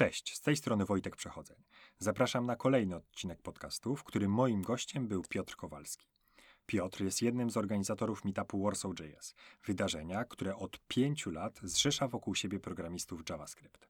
Cześć, z tej strony Wojtek Przechodzeń. Zapraszam na kolejny odcinek podcastu, w którym moim gościem był Piotr Kowalski. Piotr jest jednym z organizatorów meetupu Warsaw.js, wydarzenia, które od pięciu lat zrzesza wokół siebie programistów JavaScript.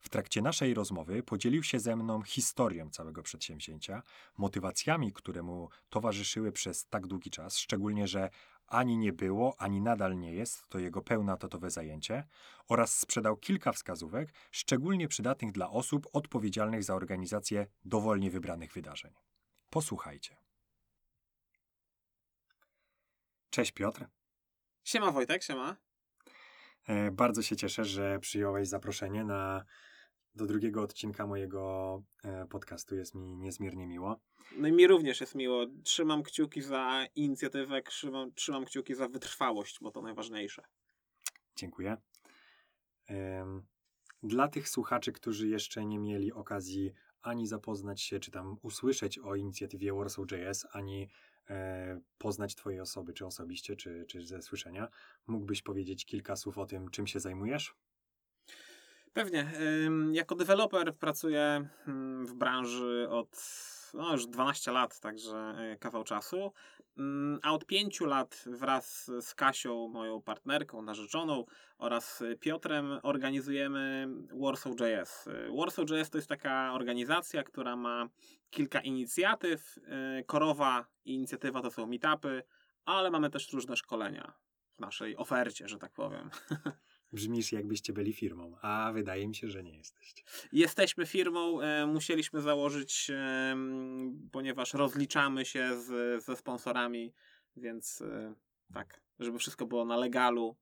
W trakcie naszej rozmowy podzielił się ze mną historią całego przedsięwzięcia, motywacjami, które mu towarzyszyły przez tak długi czas, szczególnie, że ani nie było, ani nadal nie jest to jego pełnatatowe zajęcie, oraz sprzedał kilka wskazówek, szczególnie przydatnych dla osób odpowiedzialnych za organizację dowolnie wybranych wydarzeń. Posłuchajcie. Cześć Piotr. Siema Wojtek, siema. E, bardzo się cieszę, że przyjąłeś zaproszenie na do drugiego odcinka mojego e, podcastu. Jest mi niezmiernie miło. No i mi również jest miło. Trzymam kciuki za inicjatywę, trzymam, trzymam kciuki za wytrwałość, bo to najważniejsze. Dziękuję. Dla tych słuchaczy, którzy jeszcze nie mieli okazji ani zapoznać się, czy tam usłyszeć o inicjatywie Warsaw.js, ani e, poznać Twojej osoby, czy osobiście, czy, czy ze słyszenia, mógłbyś powiedzieć kilka słów o tym, czym się zajmujesz? Pewnie. Jako deweloper pracuję w branży od no, już 12 lat, także e, kawał czasu. A od 5 lat wraz z Kasią, moją partnerką, narzeczoną oraz Piotrem organizujemy Warsaw.js. Warsaw.js to jest taka organizacja, która ma kilka inicjatyw. E, korowa inicjatywa to są meetupy, ale mamy też różne szkolenia w naszej ofercie, że tak powiem. Brzmisz jakbyście byli firmą, a wydaje mi się, że nie jesteście. Jesteśmy firmą, e, musieliśmy założyć, e, ponieważ rozliczamy się z, ze sponsorami, więc e, tak, żeby wszystko było na legalu,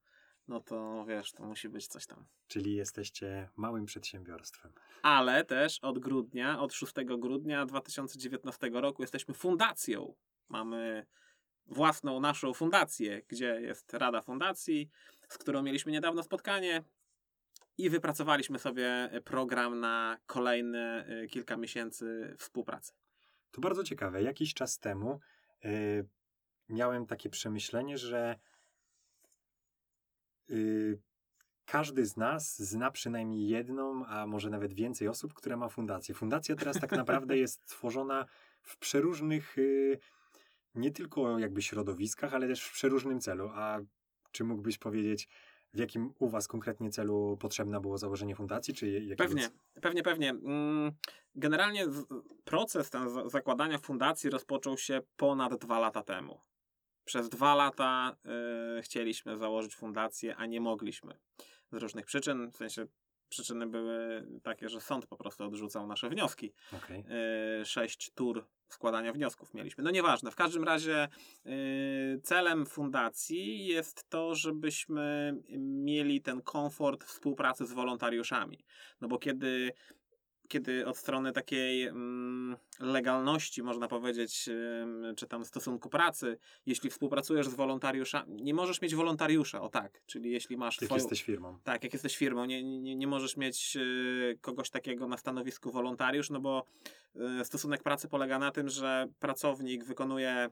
no to wiesz, to musi być coś tam. Czyli jesteście małym przedsiębiorstwem. Ale też od grudnia, od 6 grudnia 2019 roku jesteśmy fundacją. Mamy własną naszą fundację, gdzie jest Rada Fundacji, z którą mieliśmy niedawno spotkanie i wypracowaliśmy sobie program na kolejne y, kilka miesięcy współpracy. To bardzo ciekawe. Jakiś czas temu yy, miałem takie przemyślenie, że yy, każdy z nas zna przynajmniej jedną, a może nawet więcej osób, która ma fundację. Fundacja teraz tak naprawdę jest tworzona w przeróżnych, nie tylko jakby środowiskach, ale też w przeróżnym celu. A czy mógłbyś powiedzieć, w jakim u Was konkretnie celu potrzebne było założenie fundacji? Czy pewnie, pewnie, pewnie. Mm, generalnie proces ten zakładania fundacji rozpoczął się ponad dwa lata temu. Przez dwa lata y, chcieliśmy założyć fundację, a nie mogliśmy. Z różnych przyczyn, w sensie przyczyny były takie, że sąd po prostu odrzucał nasze wnioski. Okay. Sześć tur składania wniosków mieliśmy. No nieważne, w każdym razie yy, celem fundacji jest to, żebyśmy mieli ten komfort współpracy z wolontariuszami. No bo kiedy kiedy od strony takiej mm, legalności, można powiedzieć, czy tam stosunku pracy, jeśli współpracujesz z wolontariuszami, nie możesz mieć wolontariusza, o tak, czyli jeśli masz. Jak twoją, jesteś firmą. Tak, jak jesteś firmą, nie, nie, nie możesz mieć y, kogoś takiego na stanowisku wolontariusz, no bo y, stosunek pracy polega na tym, że pracownik wykonuje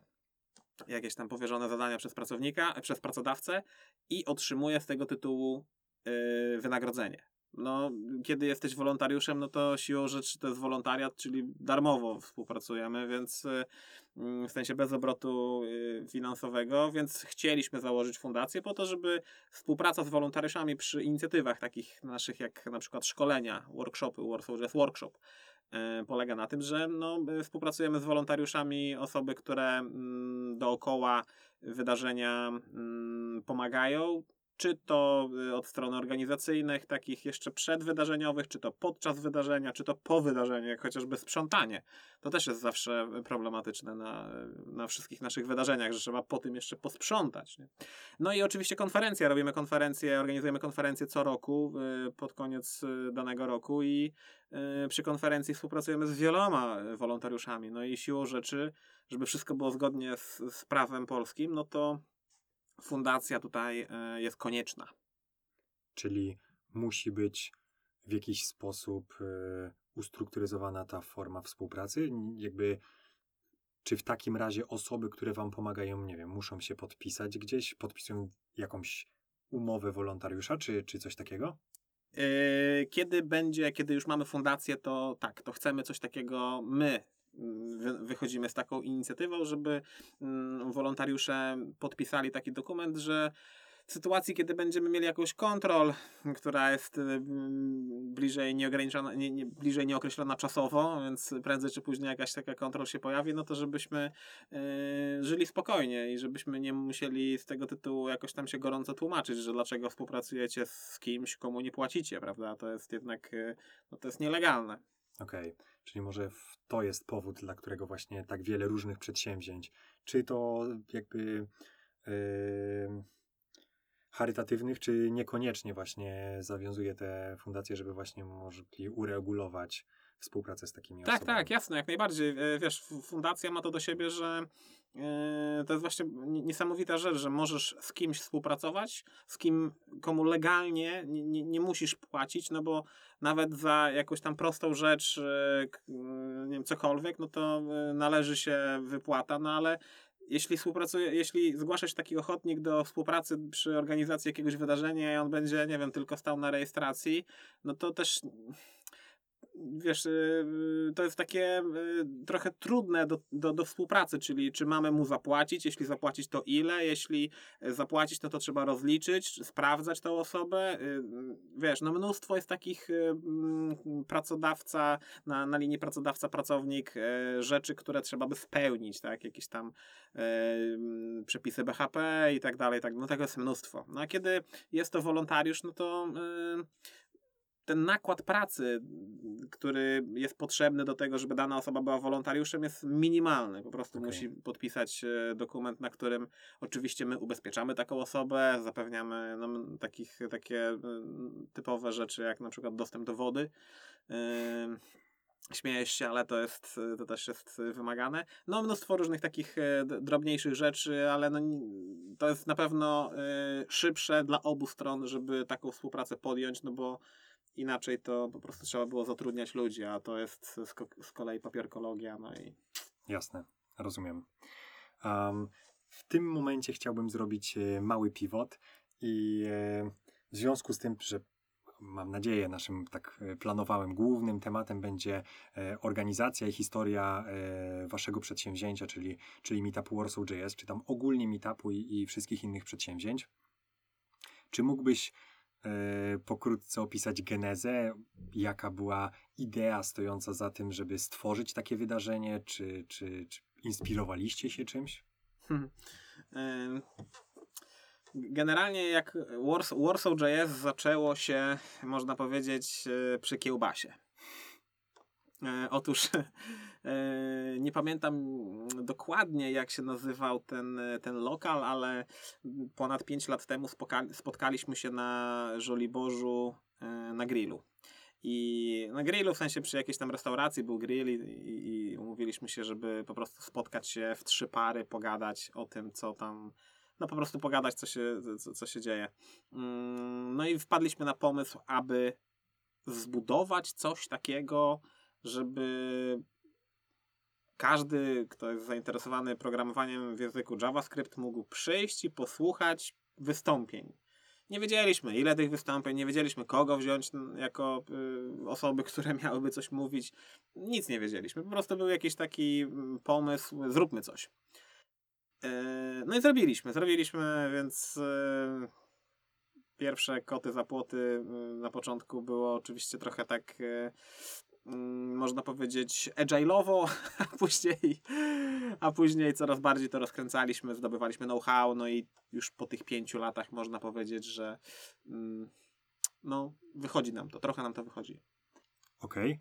jakieś tam powierzone zadania przez pracownika, przez pracodawcę i otrzymuje z tego tytułu y, wynagrodzenie. No, kiedy jesteś wolontariuszem, no to siłą rzeczy to jest wolontariat, czyli darmowo współpracujemy, więc y, mm, w sensie bez obrotu y, finansowego, więc chcieliśmy założyć fundację po to, żeby współpraca z wolontariuszami przy inicjatywach takich naszych jak na przykład szkolenia, workshopy, Warsaw Jazz Workshop, y, polega na tym, że no, współpracujemy z wolontariuszami, osoby, które mm, dookoła wydarzenia mm, pomagają, czy to y, od strony organizacyjnych, takich jeszcze przedwydarzeniowych, czy to podczas wydarzenia, czy to po wydarzeniu, jak chociażby sprzątanie. To też jest zawsze problematyczne na, na wszystkich naszych wydarzeniach, że trzeba po tym jeszcze posprzątać. Nie? No i oczywiście konferencje. Robimy konferencje, organizujemy konferencje co roku, y, pod koniec y, danego roku i przy konferencji współpracujemy z wieloma wolontariuszami. No i siłą rzeczy, żeby wszystko było zgodnie z, z prawem polskim, no to fundacja tutaj e, jest konieczna. Czyli musi być w jakiś sposób e, ustrukturyzowana ta forma współpracy? Jakby, czy w takim razie osoby, które Wam pomagają, nie wiem, muszą się podpisać gdzieś, podpisują jakąś umowę wolontariusza, czy, czy coś takiego? Yy, kiedy będzie, kiedy już mamy fundację, to tak, to chcemy coś takiego my wychodzimy z taką inicjatywą, żeby mm, wolontariusze podpisali taki dokument, że w sytuacji, kiedy będziemy mieli jakąś kontrol, która jest y, mm, bliżej nieograniczona, nie, nie, bliżej nieokreślona czasowo, więc prędzej czy później jakaś taka kontrol się pojawi, no to żebyśmy y, żyli spokojnie i żebyśmy nie musieli z tego tytułu jakoś tam się gorąco tłumaczyć, że dlaczego współpracujecie z kimś, komu nie płacicie, prawda? To jest jednak, y, no to jest nielegalne. Okej, czyli może to jest powód, dla którego właśnie tak wiele różnych przedsięwzięć, czy to jakby yy, charytatywnych, czy niekoniecznie właśnie zawiązuje te fundacje, żeby właśnie mogli uregulować współpracę z takimi Tak, osobami. tak, jasne, jak najbardziej. E, Wiesz, fundacja ma to do siebie, że e, to jest właśnie ni- niesamowita rzecz, że możesz z kimś współpracować, z kim, komu legalnie nie, nie, nie musisz płacić, no bo nawet za jakąś tam prostą rzecz, e, nie wiem, cokolwiek, no to należy się wypłata, no ale jeśli współpracuje, jeśli zgłasza się taki ochotnik do współpracy przy organizacji jakiegoś wydarzenia i on będzie, nie wiem, tylko stał na rejestracji, no to też wiesz, y, to jest takie y, trochę trudne do, do, do współpracy, czyli czy mamy mu zapłacić, jeśli zapłacić to ile, jeśli zapłacić no to trzeba rozliczyć, sprawdzać tą osobę, y, wiesz, no mnóstwo jest takich mm, pracodawca, na, na linii pracodawca-pracownik rzeczy, które trzeba by spełnić, tak, jakieś tam mm, przepisy BHP i tak dalej, tak, no tego jest mnóstwo. No a kiedy jest to wolontariusz, no to ten nakład pracy, który jest potrzebny do tego, żeby dana osoba była wolontariuszem, jest minimalny. Po prostu Okej. musi podpisać e, dokument, na którym oczywiście my ubezpieczamy taką osobę, zapewniamy no, takich, takie typowe rzeczy, jak na przykład dostęp do wody. E, Śmiejesz się, ale to jest, to też jest wymagane. No, mnóstwo różnych takich e, drobniejszych rzeczy, ale no, to jest na pewno e, szybsze dla obu stron, żeby taką współpracę podjąć, no bo inaczej to po prostu trzeba było zatrudniać ludzi, a to jest z, ko- z kolei papierkologia, no i Jasne, rozumiem. Am, w tym momencie chciałbym zrobić e, mały pivot i e, w związku z tym, że mam nadzieję, naszym tak e, planowałem głównym tematem będzie organizacja i historia waszego przedsięwzięcia, czyli, czyli Meetup Warsaw.js, czy tam ogólnie Meetupu i, i wszystkich innych przedsięwzięć. Czy mógłbyś pokrótce opisać genezę, jaka była idea stojąca za tym, żeby stworzyć takie wydarzenie, czy, czy, czy inspirowaliście się czymś? Ym, Generalnie jak Wars, Warsaw.js zaczęło się, można powiedzieć, e, przy kiełbasie. E, Otóż e, nie pamiętam dokładnie, jak się nazywał ten, ten lokal, ale ponad 5 lat temu spotkaliśmy się na Żoliborzu e, na grillu. I na grillu, w sensie przy jakiejś tam restauracji był grill i, i, i umówiliśmy się, żeby po prostu spotkać się w trzy pary, pogadać o tym, co tam, no po prostu pogadać, co się, co, co się dzieje. Mm, No i wpadliśmy na pomysł, aby zbudować coś takiego, żeby każdy, kto jest zainteresowany programowaniem w języku JavaScript, mógł przyjść i posłuchać wystąpień. Nie wiedzieliśmy, ile tych wystąpień, nie wiedzieliśmy, kogo wziąć jako y, osoby, które miałyby coś mówić. Nic nie wiedzieliśmy. Po prostu był jakiś taki mm, pomysł, zróbmy coś. Yy, No i zrobiliśmy, zrobiliśmy, więc yy, pierwsze koty za płoty yy, na początku było oczywiście trochę tak mm, można powiedzieć agile'owo, a później, a później coraz bardziej to rozkręcaliśmy, zdobywaliśmy know-how, no i już po tych pięciu latach można powiedzieć, że mm, no wychodzi nam to, trochę nam to wychodzi. Okej.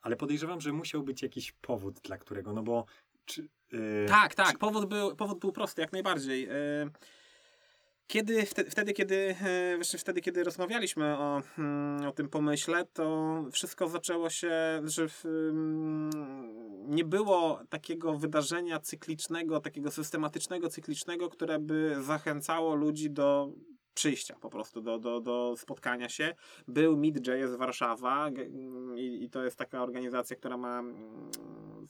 Ale podejrzewam, że musiał być jakiś powód, dla którego, no bo czy, yy, Tak, tak, powód był, powód był prosty, jak najbardziej. E, Kiedy, wtedy, kiedy, e, właśnie wtedy, kiedy rozmawialiśmy o, mm, o tym pomyśle, to wszystko zaczęło się, że w, mm, nie było takiego wydarzenia cyklicznego, takiego systematycznego, cyklicznego, które by zachęcało ludzi do przyjścia po prostu, do, do, do spotkania się. Był Meet.js Warszawa i, i to jest taka organizacja, która ma mm,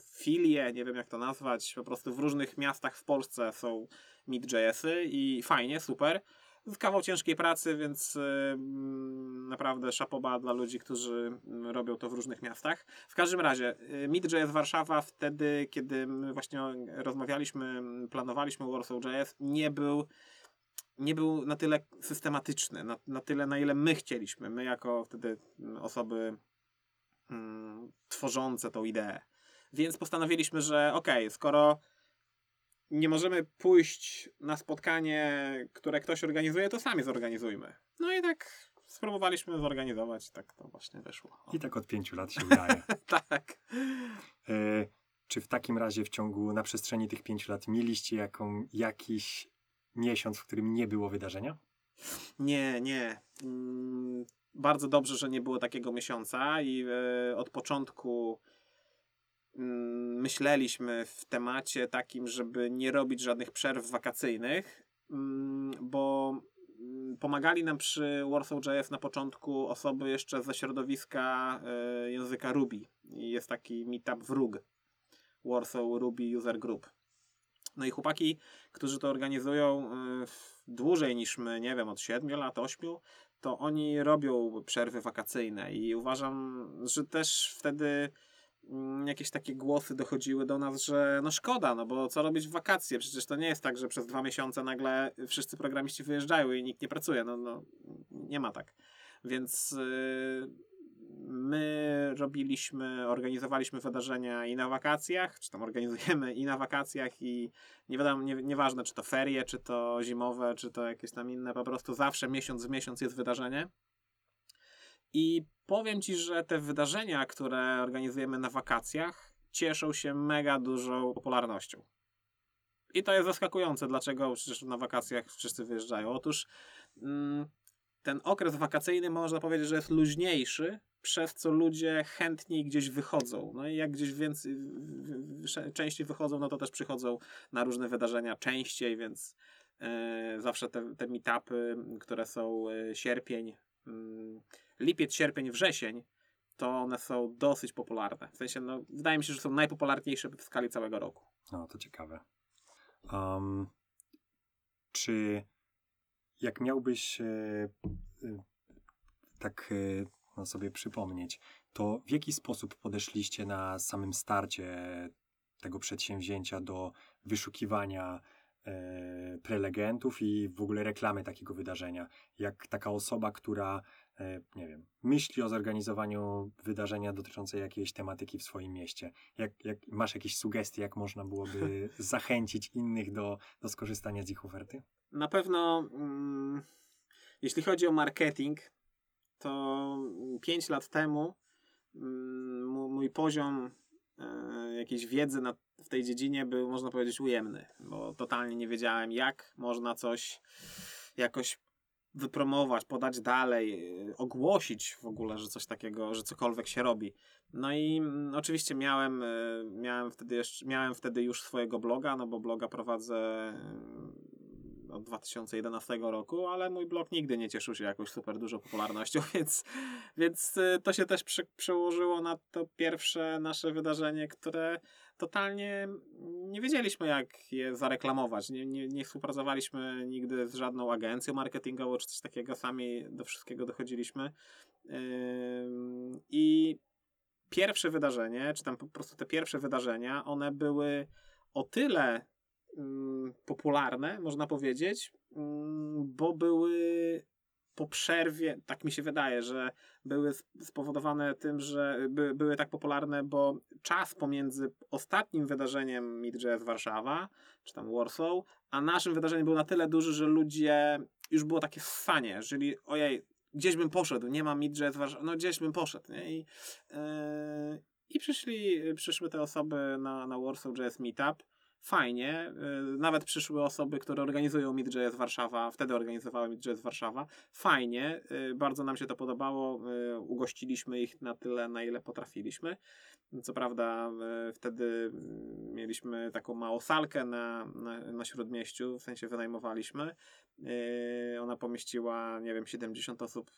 filie, nie wiem jak to nazwać, po prostu w różnych miastach w Polsce są Meet.jsy i fajnie, super. kawał ciężkiej pracy, więc y, mm, naprawdę szapoba dla ludzi, którzy mm, robią to w różnych miastach. W każdym razie, y, Meet.js Warszawa wtedy, kiedy właśnie rozmawialiśmy, planowaliśmy Warsaw.js, nie był nie był na tyle systematyczny, na, na tyle, na ile my chcieliśmy. My, jako wtedy mm, osoby mm, tworzące tą ideę. Więc postanowiliśmy, że okej, okay, skoro nie możemy pójść na spotkanie, które ktoś organizuje, to sami zorganizujmy. No i tak spróbowaliśmy zorganizować, tak to właśnie wyszło. O. I tak od pięciu lat się udaje. tak. E, czy w takim razie w ciągu, na przestrzeni tych pięciu lat mieliście jaką, jakiś miesiąc, w którym nie było wydarzenia? Nie, nie. Mm, bardzo dobrze, że nie było takiego miesiąca i e, od początku mm, myśleliśmy w temacie takim, żeby nie robić żadnych przerw wakacyjnych, mm, bo pomagali nam przy Warsaw.js na początku osoby jeszcze ze środowiska e, języka Ruby. Jest taki meetup w RUG. Warsaw Ruby User Group. No i chłopaki, którzy to organizują y, dłużej niż my, nie wiem, od 7 lat, 8, to oni robią przerwy wakacyjne i uważam, że też wtedy mm, jakieś takie głosy dochodziły do nas, że no szkoda, no bo co robić w wakacje? Przecież to nie jest tak, że przez dwa miesiące nagle wszyscy programiści wyjeżdżają i nikt nie pracuje. No, no nie ma tak. Więc yy, my robiliśmy, organizowaliśmy wydarzenia i na wakacjach, czy tam organizujemy i na wakacjach i nie wiadomo, nie, nieważne czy to ferie, czy to zimowe, czy to jakieś tam inne, po prostu zawsze miesiąc w miesiąc jest wydarzenie. I powiem Ci, że te wydarzenia, które organizujemy na wakacjach, cieszą się mega dużą popularnością. I to jest zaskakujące, dlaczego przecież na wakacjach wszyscy wyjeżdżają. Otóż mm, ten okres wakacyjny można powiedzieć, że jest luźniejszy, przez co ludzie chętniej gdzieś wychodzą. No i jak gdzieś więcej, częściej wychodzą, no to też przychodzą na różne wydarzenia częściej, więc e, zawsze te, te meetupy, które są e, sierpień, mm, lipiec, sierpień, wrzesień, to one są dosyć popularne. W sensie, no, wydaje mi się, że są najpopularniejsze w skali całego roku. No, to ciekawe. Um, czy jak miałbyś e, tak no, sobie przypomnieć, to w jaki sposób podeszliście na samym starcie tego przedsięwzięcia do wyszukiwania e, prelegentów i w ogóle reklamy takiego wydarzenia? Jak taka osoba, która, e, nie wiem, myśli o zorganizowaniu wydarzenia dotyczące jakiejś tematyki w swoim mieście, jak, jak masz jakieś sugestie, jak można byłoby zachęcić innych do, do skorzystania z ich oferty? Na pewno, mm, jeśli chodzi o marketing, to 5 lat temu mm, mój poziom e, jakiejś wiedzy na, w tej dziedzinie był, można powiedzieć, ujemny, bo totalnie nie wiedziałem, jak można coś jakoś wypromować, podać dalej, e, ogłosić w ogóle, że coś takiego, że cokolwiek się robi. No i mm, oczywiście miałem, e, miałem, wtedy jeszcze, miałem wtedy już swojego bloga, no bo bloga prowadzę od 2011 roku, ale mój blog nigdy nie cieszył się jakąś super dużą popularnością, więc, więc y, to się też przy, przełożyło na to pierwsze nasze wydarzenie, które totalnie nie wiedzieliśmy, jak je zareklamować. Nie, nie, nie współpracowaliśmy nigdy z żadną agencją marketingową czy coś takiego, sami do wszystkiego dochodziliśmy. I pierwsze wydarzenie, czy tam po prostu te pierwsze wydarzenia, one były o tyle popularne, można powiedzieć, mm, bo były po przerwie, tak mi się wydaje, że były spowodowane tym, że by, były tak popularne, bo czas pomiędzy ostatnim wydarzeniem Meet.js Warszawa, czy tam Warsaw, a naszym wydarzeniem był na tyle duży, że ludzie, już było takie ssanie, czyli ojej, gdzieś bym poszedł, nie ma Meet.js Warszawa, no gdzieś bym poszedł, nie? I, yy, i przyszli, przyszły te osoby na, na Warsaw.js Meetup, fajnie. Y, nawet przyszły osoby, które organizują Meet.js Warszawa, wtedy organizowały Meet.js Warszawa. Fajnie, y, bardzo nam się to podobało. Y, ugościliśmy ich na tyle, na ile potrafiliśmy. Co prawda, wtedy mm, mieliśmy taką małą salkę na, na, na śródmieściu, w sensie wynajmowaliśmy. Ona pomieściła, nie wiem, 70 osób,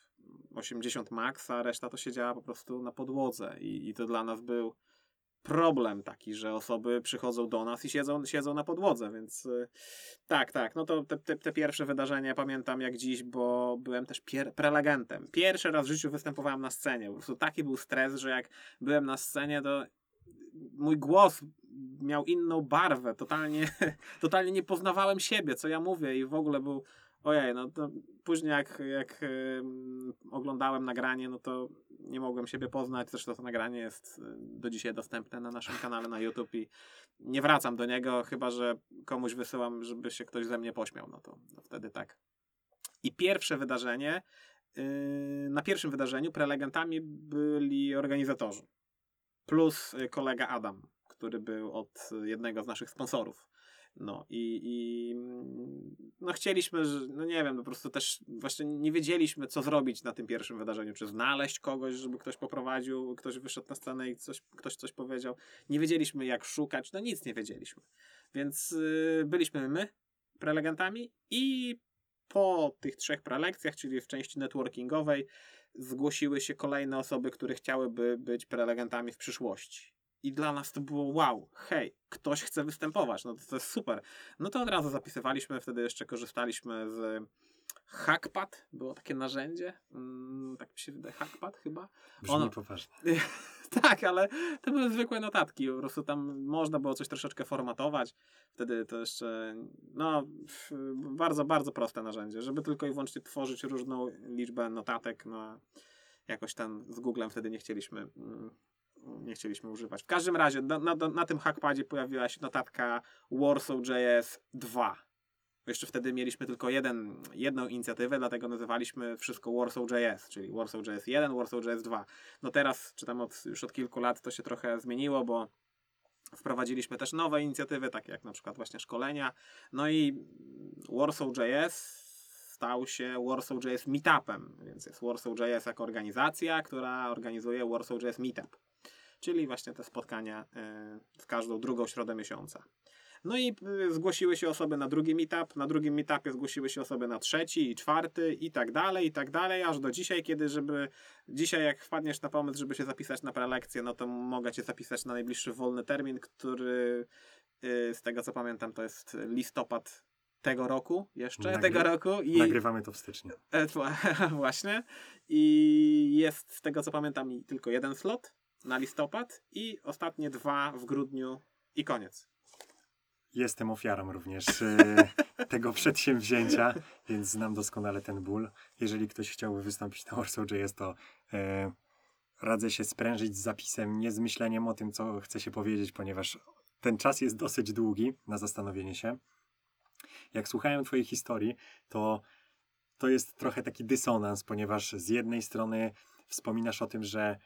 80 max, a reszta to siedziała po prostu na podłodze i, i to dla nas był problem taki, że osoby przychodzą do nas i siedzą, siedzą na podłodze, więc y, tak, tak, no to te, te, te pierwsze wydarzenia pamiętam jak dziś, bo byłem też pier- prelegentem. Pierwszy raz w życiu występowałem na scenie, po prostu taki był stres, że jak byłem na scenie, to mój głos miał inną barwę, totalnie, totalnie nie poznawałem siebie, co ja mówię i w ogóle był Ojej, no to później jak, jak oglądałem nagranie, no to nie mogłem siebie poznać. Zresztą to nagranie jest y, do dzisiaj dostępne na naszym kanale na YouTube i nie wracam do niego, chyba że komuś wysyłam, żeby się ktoś ze mnie pośmiał. No to, no wtedy tak. I pierwsze wydarzenie, yy, na pierwszym wydarzeniu prelegentami byli organizatorzy. Plus y, kolega Adam, który był od jednego z naszych sponsorów. No i, i no chcieliśmy, no nie wiem, po prostu też właśnie nie wiedzieliśmy, co zrobić na tym pierwszym wydarzeniu. Czy znaleźć kogoś, żeby ktoś poprowadził, ktoś wyszedł na scenę i coś, ktoś coś powiedział. Nie wiedzieliśmy, jak szukać, no nic nie wiedzieliśmy. Więc yy, byliśmy my, prelegentami i po tych trzech prelekcjach, czyli w części networkingowej, zgłosiły się kolejne osoby, które chciałyby być prelegentami w przyszłości. I dla nas to było wow, hej, ktoś chce występować, no to, to jest super. No to od razu zapisywaliśmy, wtedy jeszcze korzystaliśmy z Hackpad, było takie narzędzie, mm, tak mi się wydaje, Hackpad chyba. Brzmi Ono- poważnie. tak, ale to były zwykłe notatki, po prostu tam można było coś troszeczkę formatować. Wtedy to jeszcze, no, bardzo, bardzo proste narzędzie, żeby tylko i wyłącznie tworzyć różną liczbę notatek, no, jakoś tam z Googlem wtedy nie chcieliśmy, mm, nie chcieliśmy używać. W każdym razie na, na, na tym hackpadzie pojawiła się notatka Warsaw.js 2. Jeszcze wtedy mieliśmy tylko jeden, jedną inicjatywę, dlatego nazywaliśmy wszystko Warsaw.js, czyli Warsaw.js 1, Warsaw.js 2. No teraz, czy tam od, już od kilku lat to się trochę zmieniło, bo wprowadziliśmy też nowe inicjatywy, takie jak na przykład właśnie szkolenia. No i Warsaw.js stał się Warsaw.js Meetupem, więc jest Warsaw.js jako organizacja, która organizuje Warsaw.js Meetup, czyli właśnie te spotkania y, w każdą drugą środę miesiąca. No i y, zgłosiły się osoby na drugi meetup, na drugim meetupie zgłosiły się osoby na trzeci i czwarty i tak dalej, i tak dalej, aż do dzisiaj, kiedy żeby, dzisiaj jak wpadniesz na pomysł, żeby się zapisać na prelekcję, no to mogę cię zapisać na najbliższy wolny termin, który y, z tego co pamiętam to jest listopad tego roku, jeszcze Nagry- tego roku i Nagrywamy to w styczniu. E, Właśnie. I jest z tego co pamiętam tylko jeden slot na listopad i ostatnie dwa w grudniu i koniec. Jestem ofiarą również e, tego przedsięwzięcia, więc znam doskonale ten ból. Jeżeli ktoś chciałby wystąpić na Warsaw.js, to e, radzę się sprężyć z zapisem, nie z myśleniem o tym, co chce się powiedzieć, ponieważ ten czas jest dosyć długi na zastanowienie się. Jak słuchałem Twojej historii, to to jest trochę taki dysonans, ponieważ z jednej strony wspominasz o tym, że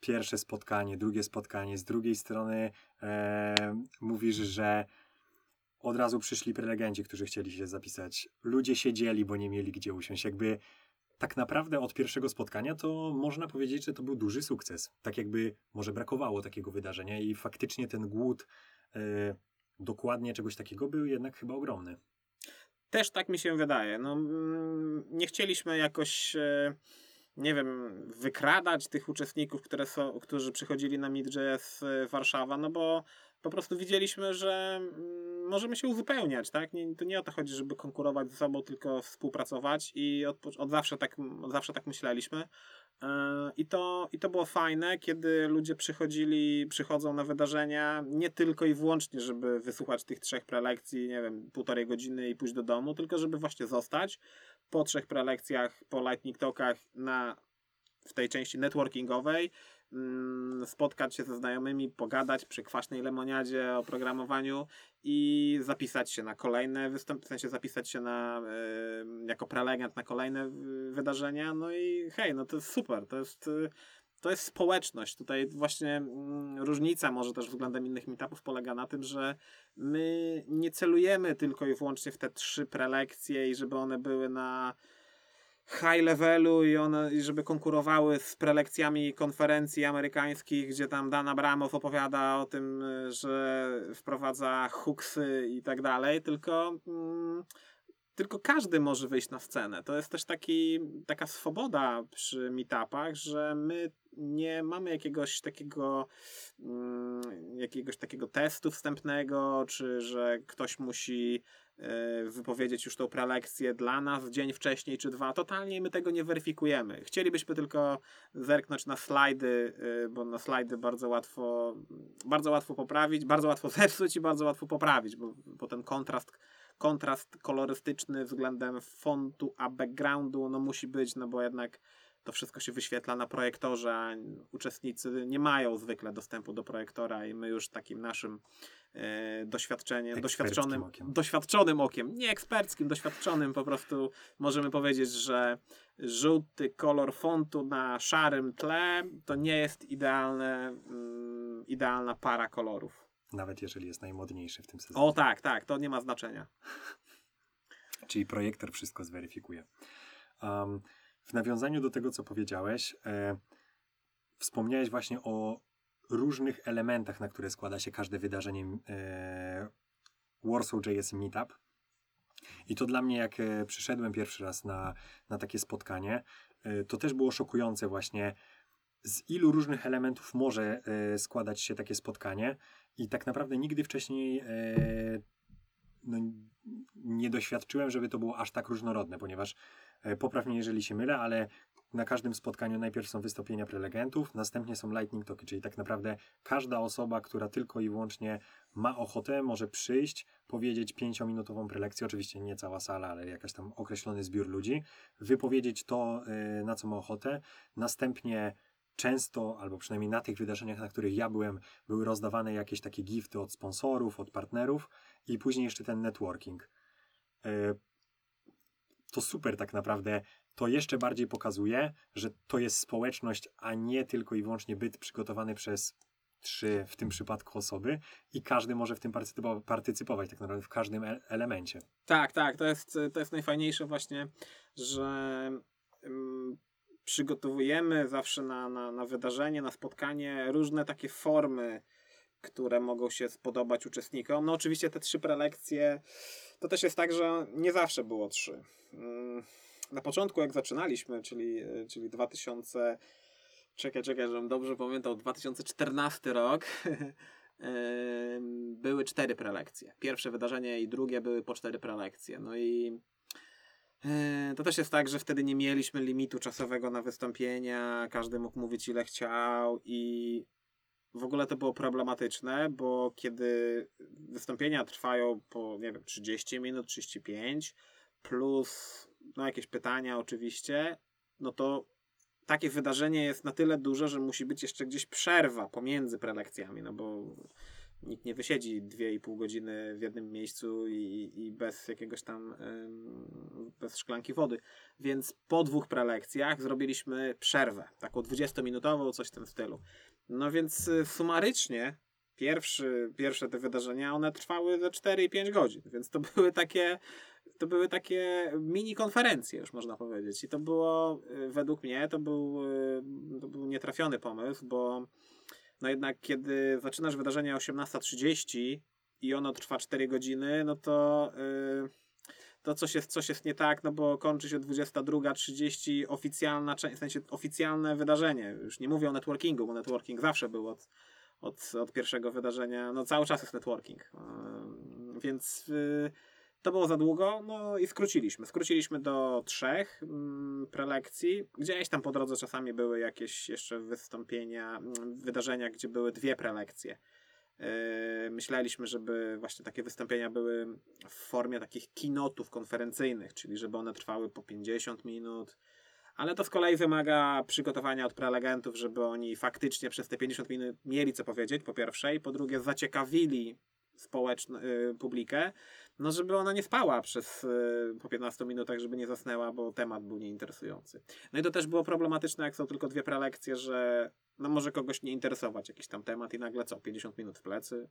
pierwsze spotkanie, drugie spotkanie, z drugiej strony e, mówisz, że od razu przyszli prelegenci, którzy chcieli się zapisać. Ludzie siedzieli, bo nie mieli gdzie usiąść. Jakby tak naprawdę od pierwszego spotkania to można powiedzieć, że to był duży sukces. Tak jakby może brakowało takiego wydarzenia i faktycznie ten głód e, dokładnie czegoś takiego był jednak chyba ogromny. Też tak mi się wydaje. No, mm, nie chcieliśmy jakoś, e, nie wiem, wykradać tych uczestników, które są, którzy przychodzili na Meet.js e, Warszawa, no bo po prostu widzieliśmy, że mm, możemy się uzupełniać, tak? Nie, to nie o to chodzi, żeby konkurować ze sobą, tylko współpracować i od, od, zawsze, tak, od zawsze tak myśleliśmy. E, I to, I to było fajne, kiedy ludzie przychodzili, przychodzą na wydarzenia nie tylko i wyłącznie, żeby wysłuchać tych trzech prelekcji, nie wiem, półtorej godziny i pójść do domu, tylko żeby właśnie zostać po trzech prelekcjach, po Lightning Talkach na, w tej części networkingowej, spotkać się ze znajomymi, pogadać przy kwaśnej lemoniadzie o programowaniu i zapisać się na kolejne występy, w sensie zapisać się na, jako prelegent na kolejne wydarzenia. No i hej, no to jest super, to jest, to jest społeczność. Tutaj właśnie mm, różnica może też względem innych meetupów polega na tym, że my nie celujemy tylko i wyłącznie w te trzy prelekcje i żeby one były na high levelu i one, i żeby konkurowały z prelekcjami konferencji amerykańskich, gdzie tam Dan Abramow opowiada o tym, y, że wprowadza hooksy i tak dalej, tylko mm, tylko każdy może wyjść na scenę. To jest też taki, taka swoboda przy meetupach, że my nie mamy jakiegoś takiego mm, jakiegoś takiego testu wstępnego, czy że ktoś musi wypowiedzieć już tą prelekcję dla nas dzień wcześniej czy dwa. Totalnie my tego nie weryfikujemy. Chcielibyśmy tylko zerknąć na slajdy, e, bo na slajdy bardzo łatwo bardzo łatwo poprawić, bardzo łatwo zepsuć i bardzo łatwo poprawić, bo, bo ten kontrast kontrast kolorystyczny względem fontu a backgroundu no musi być, no bo jednak to wszystko się wyświetla na projektorze, uczestnicy nie mają zwykle dostępu do projektora i my już takim naszym e, doświadczeniem, doświadczonym okiem. doświadczonym okiem, nie eksperckim, doświadczonym po prostu możemy powiedzieć, że żółty kolor fontu na szarym tle to nie jest idealne, mm, idealna para kolorów. Nawet jeżeli jest najmodniejszy w tym sezonie. O tak, tak, to nie ma znaczenia. Czyli projektor wszystko zweryfikuje. Um, w nawiązaniu do tego, co powiedziałeś, e, wspomniałeś właśnie o różnych elementach, na które składa się każde wydarzenie e, Warsaw JS Meetup. I to dla mnie, jak e, przyszedłem pierwszy raz na, na takie spotkanie, e, to też było szokujące właśnie, z ilu różnych elementów może e, składać się takie spotkanie. I tak naprawdę nigdy wcześniej e, no, nie doświadczyłem, żeby to było aż tak różnorodne, ponieważ e, popraw mnie, jeżeli się mylę, ale na każdym spotkaniu najpierw są wystąpienia prelegentów, następnie są lightning talki, czyli tak naprawdę każda osoba, która tylko i wyłącznie ma ochotę, może przyjść, powiedzieć pięciominutową prelekcję, oczywiście nie cała sala, ale jakaś tam określony zbiór ludzi, wypowiedzieć to, e, na co ma ochotę, następnie często, albo przynajmniej na tych wydarzeniach, na których ja byłem, były rozdawane jakieś takie gifty od sponsorów, od partnerów i później jeszcze ten networking. To super tak naprawdę. To jeszcze bardziej pokazuje, że to jest społeczność, a nie tylko i wyłącznie byt przygotowany przez trzy w tym przypadku osoby i każdy może w tym partycypo- partycypować tak naprawdę w każdym e- elemencie. Tak, tak, to jest, to jest najfajniejsze właśnie, że ym, przygotowujemy zawsze na, na, na wydarzenie, na spotkanie różne takie formy, które mogą się spodobać uczestnikom. No oczywiście te trzy prelekcje, to też jest tak, że nie zawsze było trzy. Ym, Na początku jak zaczynaliśmy, czyli, czyli 2000, czekaj, czekaj, żebym dobrze pamiętał, 2014 rok, ym, były cztery prelekcje. Pierwsze wydarzenie i drugie były po cztery prelekcje. No i e, to też jest tak, że wtedy nie mieliśmy limitu czasowego na wystąpienia, każdy mógł mówić ile chciał i w ogóle to było problematyczne, bo kiedy wystąpienia trwają po, nie wiem, 30 minut, 35, plus no jakieś pytania oczywiście, no to takie wydarzenie jest na tyle duże, że musi być jeszcze gdzieś przerwa pomiędzy prelekcjami, no bo nikt nie wysiedzi 2,5 godziny w jednym miejscu i, i bez jakiegoś tam, ym, bez szklanki wody. Więc po dwóch prelekcjach zrobiliśmy przerwę, taką 20-minutową, coś w tym stylu. No więc y, sumarycznie pierwszy, pierwsze te wydarzenia, one trwały ze 4 i 5 godzin, więc to były takie to były takie mini konferencje, już można powiedzieć. I to było, y, według mnie, to był, y, to był nietrafiony pomysł, bo no jednak kiedy zaczynasz wydarzenie o 18.30 i ono trwa 4 godziny, no to y, to coś jest, coś jest nie tak, no bo kończy się 22.30 oficjalna w sensie oficjalne wydarzenie. Już nie mówię o networkingu, bo networking zawsze był od, od, od pierwszego wydarzenia, no cały czas jest networking. Więc y, to było za długo, no i skróciliśmy. Skróciliśmy do trzech prelekcji. Gdzieś tam po drodze czasami były jakieś jeszcze wystąpienia, wydarzenia, gdzie były dwie prelekcje. Yy, myśleliśmy, żeby właśnie takie wystąpienia były w formie takich kinotów konferencyjnych, czyli żeby one trwały po 50 minut. Ale to z kolei wymaga przygotowania od prelegentów, żeby oni faktycznie przez te 50 minut mieli co powiedzieć, po pierwsze, i po drugie zaciekawili społeczną y, publikę, no żeby ona nie spała przez y, po 15 minutach, żeby nie zasnęła, bo temat był nieinteresujący. No i to też było problematyczne, jak są tylko dwie prelekcje, że no może kogoś nie interesować jakiś tam temat i nagle co, 50 minut w plecy.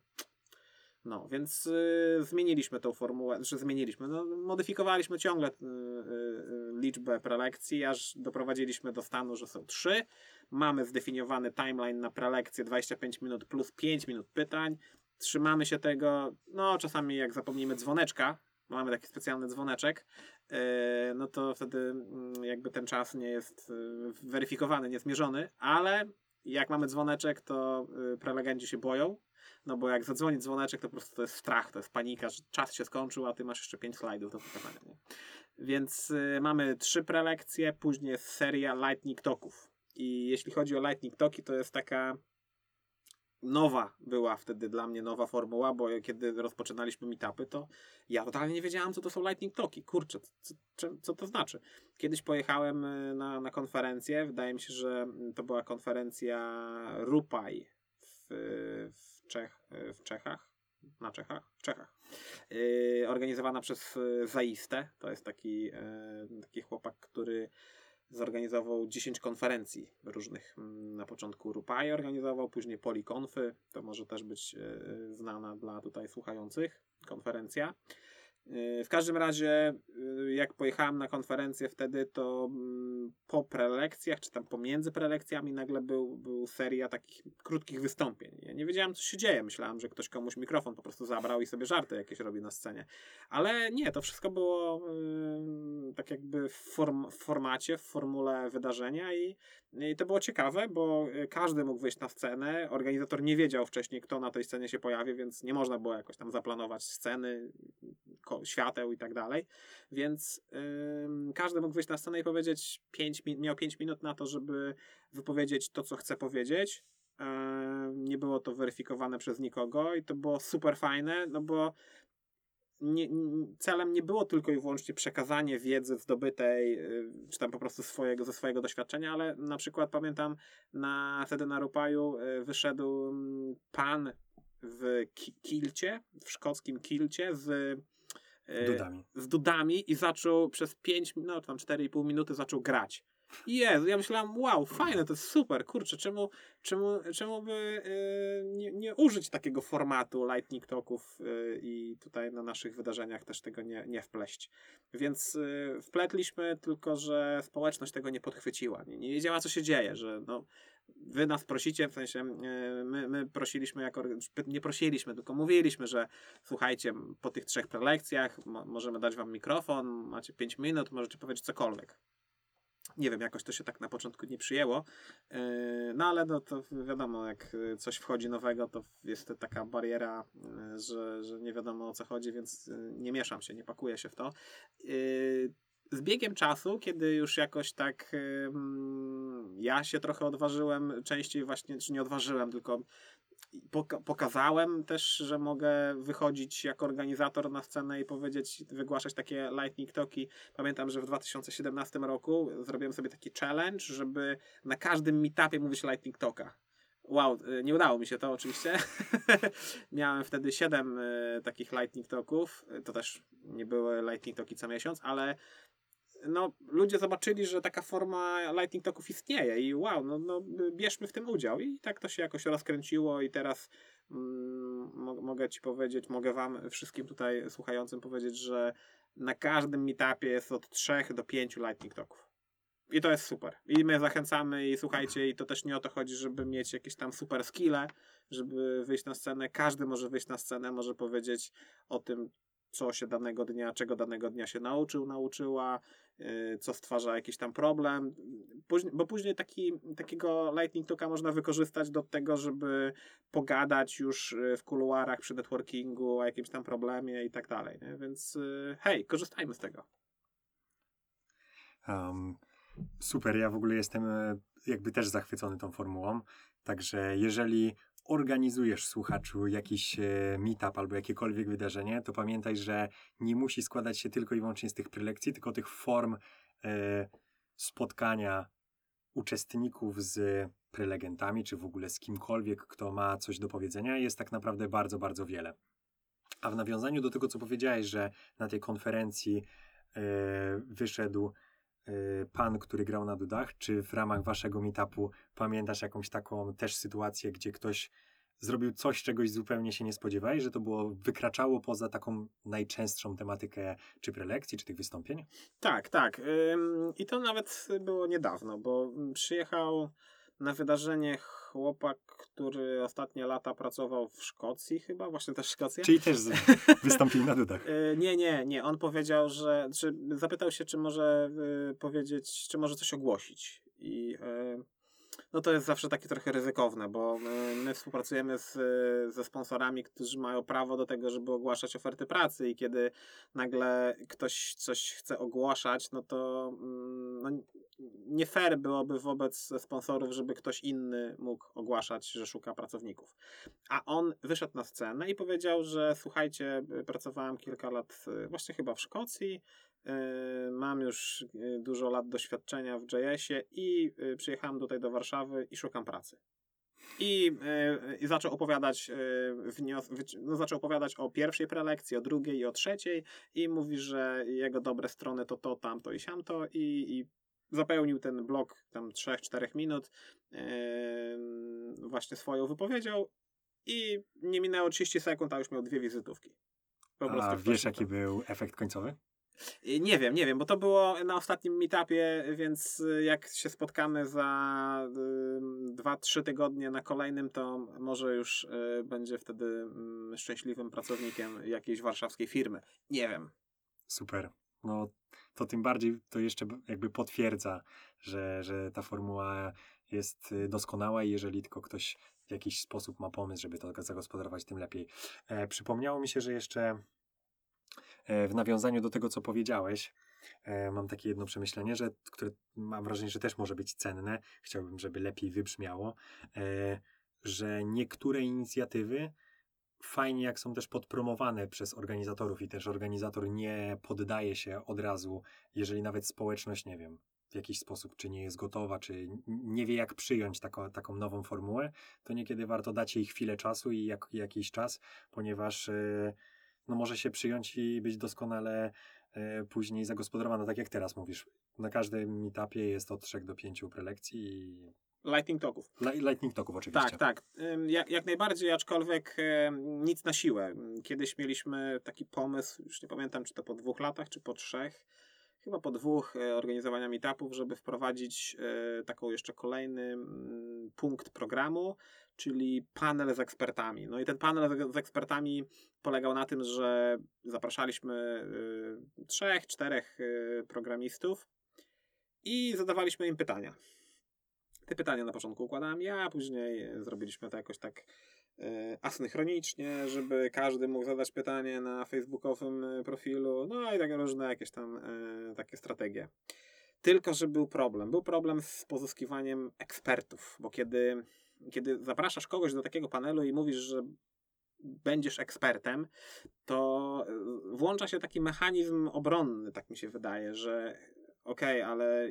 No, więc y, zmieniliśmy tą formułę, że zmieniliśmy, no, modyfikowaliśmy ciągle y, y, liczbę prelekcji, aż doprowadziliśmy do stanu, że są trzy. Mamy zdefiniowany timeline na prelekcję 25 minut plus 5 minut pytań. Trzymamy się tego, no czasami jak zapomnimy dzwoneczka, mamy taki specjalny dzwoneczek, e, no to wtedy mm, jakby ten czas nie jest e, weryfikowany, nie zmierzony, ale jak mamy dzwoneczek, to e, prelegenci się boją, no bo jak zadzwoni dzwoneczek, to po prostu to jest strach, to jest panika, że czas się skończył, a ty masz jeszcze pięć slajdów do pokazania. Nie? Więc mamy trzy prelekcje, później jest seria Lightning Talków. I jeśli chodzi o Lightning Talki, to jest taka nowa była wtedy dla mnie nowa formuła, bo kiedy rozpoczynaliśmy meetupy, to ja totalnie nie wiedziałam, co to są Lightning Talki. Kurczę, co, co, to znaczy? Kiedyś pojechałem y, na, na konferencję, wydaje mi się, że to była konferencja Rupaj w, w, Czech, w Czechach, na Czechach, w Czechach. Yy, organizowana przez Zaiste. To jest taki, yy, taki chłopak, który zorganizował 10 konferencji różnych. Mm, Na początku Rupai organizował, później Polikonfy. To może też być yy, znana dla tutaj słuchających konferencja. Yy, W każdym razie, yy, jak pojechałem na konferencję wtedy, to mm, po prelekcjach, czy tam pomiędzy prelekcjami, nagle był, był seria takich krótkich wystąpień. Ja nie wiedziałem, co się dzieje. Myślałem, że ktoś komuś mikrofon po prostu zabrał i sobie żarty jakieś robi na scenie. Ale nie, to wszystko było tak jakby w, form, w formacie, w formule wydarzenia i, i to było ciekawe, bo y, każdy mógł wyjść na scenę. Organizator nie wiedział wcześniej, kto na tej scenie się pojawi, więc nie można było jakoś tam zaplanować sceny, świateł i tak dalej. Więc ym, każdy mógł wyjść na scenę i powiedzieć, pięć, mi- miał 5 minut na to, żeby wypowiedzieć to, co chce powiedzieć. Ym, nie było to weryfikowane przez nikogo i to było super fajne, no bo nie, celem nie było tylko i wyłącznie przekazanie wiedzy zdobytej, y, czy tam po prostu swojego, ze swojego doświadczenia, ale na przykład pamiętam na, wtedy na Rupaju y, wyszedł mm, pan w ki- kilcie, w szkockim kilcie z y, Dudami. z dudami i zaczął przez 5 minut, no tam 4,5 minuty zaczął grać. Jezu, ja myślałem, wow, fajne, to jest super, kurczę, czemu, czemu, czemu by y, nie, nie użyć takiego formatu Lightning Talków y, i tutaj na naszych wydarzeniach też tego nie, nie wpleść. Więc y, wpletliśmy, tylko że społeczność tego nie podchwyciła, nie, nie wiedziała, co się dzieje, że no, wy nas prosicie, w sensie my, my prosiliśmy, jako, nie prosiliśmy, tylko mówiliśmy, że słuchajcie, po tych trzech prelekcjach mo- możemy dać wam mikrofon, macie 5 minut, możecie powiedzieć cokolwiek. Nie wiem, jakoś to się tak na początku nie przyjęło, Yy, no ale no to wiadomo, jak y, coś wchodzi nowego, to jest taka bariera, y, że, że nie wiadomo o co chodzi, więc nie mieszam się, nie pakuję się w to. Z biegiem czasu, kiedy już jakoś tak ja się trochę odważyłem, częściej właśnie, czy nie odważyłem, tylko poka- pokazałem też, że mogę wychodzić jako organizator na scenę i powiedzieć, wygłaszać takie lightning talki. Pamiętam, że w 2017 roku zrobiłem sobie taki challenge, żeby na każdym meetupie mówić lightning talka. Wow, y, nie udało mi się to oczywiście. Miałem wtedy 7 takich lightning talków. To też nie były lightning talki co miesiąc, ale no, ludzie zobaczyli, że taka forma Lightning Talków istnieje i wow, no, no bierzmy w tym udział. I tak to się jakoś rozkręciło i teraz mm, mo- mogę ci powiedzieć, mogę wam wszystkim tutaj słuchającym powiedzieć, że na każdym meetupie jest od 3 do 5 Lightning Talków. I to jest super. I my zachęcamy i słuchajcie, i to też nie o to chodzi, żeby mieć jakieś tam super skille, żeby wyjść na scenę. Każdy może wyjść na scenę, może powiedzieć o tym, co się danego dnia, czego danego dnia się nauczył, nauczyła, yy, co stwarza jakiś tam problem. Bo później taki, takiego Lightning Talka można wykorzystać do tego, żeby pogadać już yy, w kuluarach przy networkingu o jakimś tam problemie i tak dalej. Nie? Więc yy, hej, korzystajmy z tego. Um, super, ja w ogóle jestem e, jakby też zachwycony tą formułą. Także jeżeli organizujesz słuchaczu jakiś e, meetup albo jakiekolwiek wydarzenie, to pamiętaj, że nie musi składać się tylko i wyłącznie z tych prelekcji, tylko tych form e, spotkania uczestników z prelegentami, czy w ogóle z kimkolwiek, kto ma coś do powiedzenia, jest tak naprawdę bardzo, bardzo wiele. A w nawiązaniu do tego, co powiedziałeś, że na tej konferencji e, wyszedł pan, który grał na dudach, czy w ramach waszego meetupu pamiętasz jakąś taką też sytuację, gdzie ktoś zrobił coś, czegoś zupełnie się nie spodziewałeś, że to było, wykraczało poza taką najczęstszą tematykę czy prelekcji, czy tych wystąpień? Tak, tak. I to nawet było niedawno, bo przyjechał na wydarzenie chłopak, który ostatnie lata pracował w Szkocji chyba, właśnie też Szkocja. Czyli też wystąpił na dudach. E, Nie, nie, nie. On powiedział, że. Czy, zapytał się, czy może e, powiedzieć, czy może coś ogłosić. I e, no to jest zawsze takie trochę ryzykowne, bo my, my współpracujemy z, e, ze sponsorami, którzy mają prawo do tego, żeby ogłaszać oferty pracy, i kiedy nagle ktoś coś chce ogłaszać, no to mm, no, nie fair byłoby wobec sponsorów, żeby ktoś inny mógł ogłaszać, że szuka pracowników. A on wyszedł na scenę i powiedział, że słuchajcie, pracowałem kilka lat y, właśnie chyba w Szkocji, mam już y, dużo lat doświadczenia w JS-ie i y, przyjechałem tutaj do Warszawy i szukam pracy. I, i zaczął opowiadać wnios- no, zaczął opowiadać o pierwszej prelekcji, o drugiej i o trzeciej i mówi, że jego dobre strony to to, tamto i siamto i, i zapełnił ten blok tam 3-4 minut yy, właśnie swoją wypowiedzią i nie minęło 30 sekund, a już miał dwie wizytówki. Po A wiesz, jaki był efekt końcowy? Y, Nie wiem, nie wiem, bo to było na ostatnim meetupie, więc y, jak się spotkamy za 2-3 tygodnie na kolejnym, to może już y, będzie wtedy mm, szczęśliwym pracownikiem jakiejś warszawskiej firmy. Nie wiem. Super. No to tym bardziej to jeszcze jakby potwierdza, że, że ta formuła jest y, doskonała i jeżeli tylko ktoś w jakiś sposób ma pomysł, żeby to zagospodarować, tym lepiej. E, przypomniało mi się, że jeszcze w nawiązaniu do tego, co powiedziałeś, e, mam takie jedno przemyślenie, że, które mam wrażenie, że też może być cenne. Chciałbym, żeby lepiej wybrzmiało, e, że niektóre inicjatywy fajnie, jak są też podpromowane przez organizatorów i też organizator nie poddaje się od razu, jeżeli nawet społeczność, nie wiem, w jakiś sposób, czy nie jest gotowa, czy nie wie, jak przyjąć taką, taką nową formułę, to niekiedy warto dać jej chwilę czasu i jak, jakiś czas, ponieważ e, no, może się przyjąć i być doskonale e, później zagospodarowana, tak jak teraz mówisz. Na każdym meetupie jest od 3 do 5 prelekcji i Lightning Talków. li- lightning talków oczywiście. Tak, tak. Jak, jak najbardziej, aczkolwiek em, nic na siłę. Kiedyś mieliśmy taki pomysł, już nie pamiętam, czy to po dwóch latach, czy po trzech, chyba po dwóch e, organizowania meetupów, żeby wprowadzić e, taką jeszcze kolejny mm, punkt programu, czyli panel z ekspertami. No i ten panel z- ekspertami polegał na tym, że zapraszaliśmy y, trzech, czterech programistów i zadawaliśmy im pytania. Te pytania na początku układałem ja, później e, zrobiliśmy to jakoś tak e, asynchronicznie, żeby każdy mógł zadać pytanie na facebookowym e, profilu, no i takie różne jakieś tam e, takie strategie. Tylko, że był problem. Był problem z pozyskiwaniem ekspertów, bo kiedy, kiedy zapraszasz kogoś do takiego panelu i mówisz, że będziesz ekspertem, to e, włącza się taki mechanizm obronny, tak mi się wydaje, że okej, ale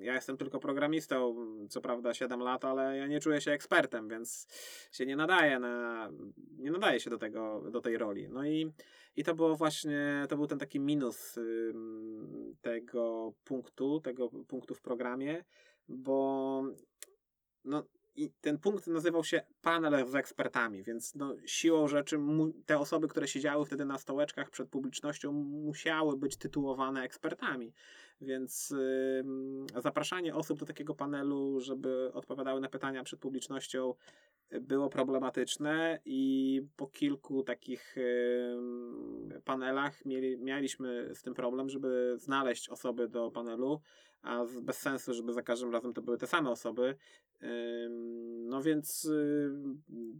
ja jestem tylko programistą, co prawda 7 lat, ale ja nie czuję się ekspertem, więc się nie nadaję na, nie nadaje się do tego, do tej roli. No i, i to było właśnie, to był ten taki minus ym, tego punktu, tego punktu w programie, bo no, i ten punkt nazywał się panel z ekspertami, więc no, siłą rzeczy te osoby, które siedziały wtedy na stołeczkach przed publicznością, musiały być tytułowane ekspertami. Więc zapraszanie osób do takiego panelu, żeby odpowiadały na pytania przed publicznością, było problematyczne i po kilku takich panelach mieli, mieliśmy z tym problem, żeby znaleźć osoby do panelu, a bez sensu, żeby za każdym razem to były te same osoby. No więc y,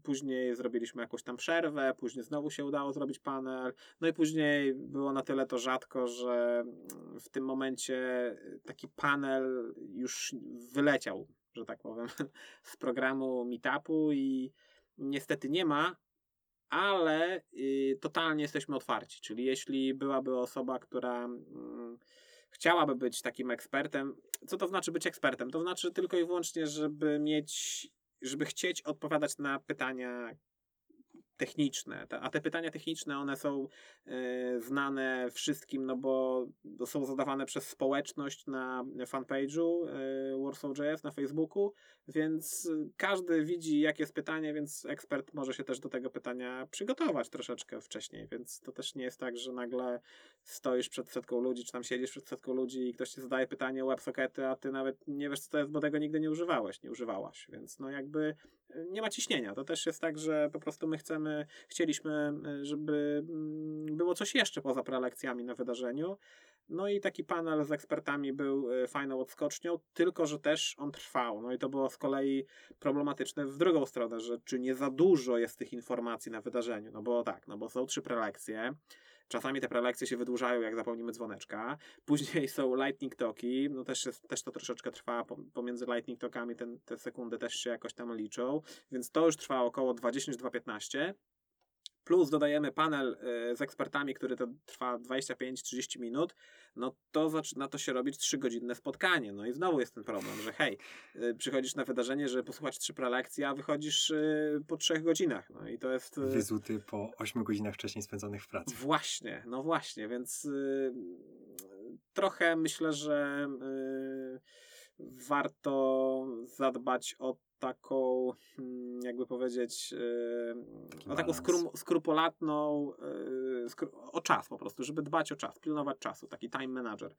później zrobiliśmy jakąś tam przerwę, później znowu się udało zrobić panel, no i później było na tyle to rzadko, że w tym momencie taki panel już wyleciał, że tak powiem, z programu Meetupu i niestety nie ma, ale y, totalnie jesteśmy otwarci. Czyli jeśli byłaby osoba, która mm, chciałaby być takim ekspertem, co to znaczy być ekspertem? To znaczy tylko i wyłącznie, żeby mieć, żeby chcieć odpowiadać na pytania techniczne. Te- A te pytania techniczne, one są e, znane wszystkim, no bo są zadawane przez społeczność na fanpage'u e, Warsaw.js na Facebooku, więc każdy widzi, jakie jest pytanie, więc ekspert może się też do tego pytania przygotować troszeczkę wcześniej, więc to też nie jest tak, że nagle stoisz przed setką ludzi, czy tam siedzisz przed setką ludzi i ktoś ci zadaje pytanie o WebSockety, a ty nawet nie wiesz, co to jest, bo tego nigdy nie używałeś, nie używałaś, więc no jakby nie ma ciśnienia. To też jest tak, że po prostu my chcemy, chcieliśmy, żeby mm, było coś jeszcze poza prelekcjami na wydarzeniu. No i taki panel z ekspertami był e, fajną odskocznią, tylko że też on trwał. No i to było z kolei problematyczne w drugą stronę, że czy nie za dużo jest tych informacji na wydarzeniu. No bo tak, no bo są trzy prelekcje. Czasami te prelekcje się wydłużają, jak zapomnimy dzwoneczka. Później są lightning talki, no też, jest, też to troszeczkę trwa, pomiędzy lightning talkami ten, te sekundy też się jakoś tam liczą, więc to już trwa około 20-2.15 plus dodajemy panel e, z ekspertami, który to trwa 25-30 minut, no to zaczyna to się robić 3-godzinne spotkanie. No i znowu jest ten problem, że hej, e, przychodzisz na wydarzenie, żeby posłuchać trzy prelekcje, a wychodzisz e, po trzech godzinach. No i to jest... Wyzuty po 8 godzinach wcześniej spędzonych w pracy. Właśnie, no właśnie, więc trochę myślę, że warto zadbać o taką, hmm, jakby powiedzieć, o taką skrum, skrupulatną, e, skru, o czas po prostu, żeby dbać o czas, pilnować czasu, taki time manager.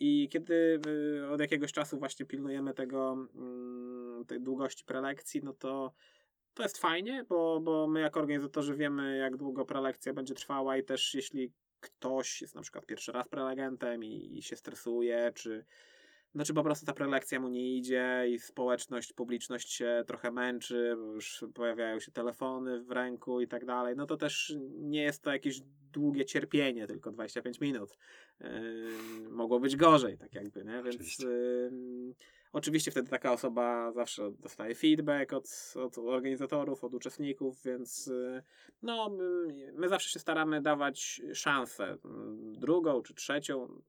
I kiedy e, od jakiegoś czasu właśnie pilnujemy tego, mm, tej długości prelekcji, no to to jest fajnie, bo, bo my jako organizatorzy wiemy, jak długo prelekcja będzie trwała i też jeśli ktoś jest na przykład pierwszy raz prelegentem i, i się stresuje, czy znaczy po prostu ta prelekcja mu nie idzie i społeczność, publiczność się trochę męczy, bo już pojawiają się telefony w ręku i tak dalej, no to też nie jest to jakieś długie cierpienie, tylko 25 minut. Yy, mogło być gorzej, tak jakby, nie? Więc yy, Oczywiście wtedy taka osoba zawsze dostaje feedback od, od organizatorów, od uczestników, więc y, no, my zawsze się staramy dawać szansę, drugą czy trzecią,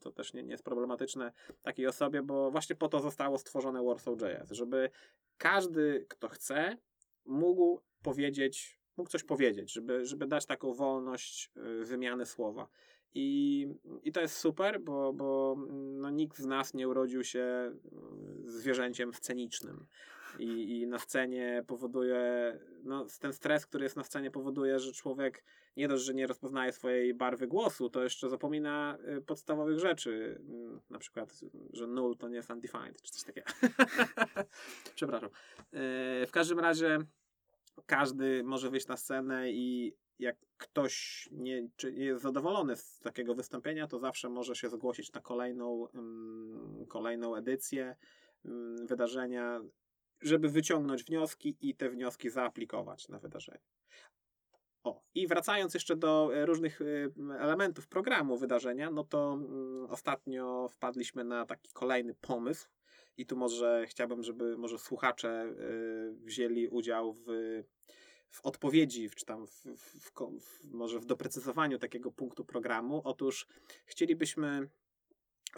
to też nie, nie jest problematyczne takiej osobie, bo właśnie po to zostało stworzone Warsaw.js, żeby każdy, kto chce, mógł powiedzieć, mógł coś powiedzieć, żeby, żeby dać taką wolność y, wymiany słowa. I, I to jest super, bo, bo nikt z nas nie urodził się mm, zwierzęciem scenicznym. I, I na scenie powoduje, no, ten stres, który jest na scenie, powoduje, że człowiek nie dość, że nie rozpoznaje swojej barwy głosu, to jeszcze zapomina y, podstawowych rzeczy. Mm, na przykład, że null to nie jest undefined, czy coś takiego. Przepraszam. Y, w każdym razie każdy może wyjść na scenę i jak ktoś nie, czy jest zadowolony z takiego wystąpienia, to zawsze może się zgłosić na kolejną, um, kolejną edycję um, wydarzenia, żeby wyciągnąć wnioski i te wnioski zaaplikować na wydarzenie. O, i wracając jeszcze do e, różnych e, elementów programu wydarzenia, no to um, ostatnio wpadliśmy na taki kolejny pomysł. I tu może chciałbym, żeby może słuchacze y, wzięli udział w w odpowiedzi, czy tam w, w, w, może w doprecyzowaniu takiego punktu programu. Otóż chcielibyśmy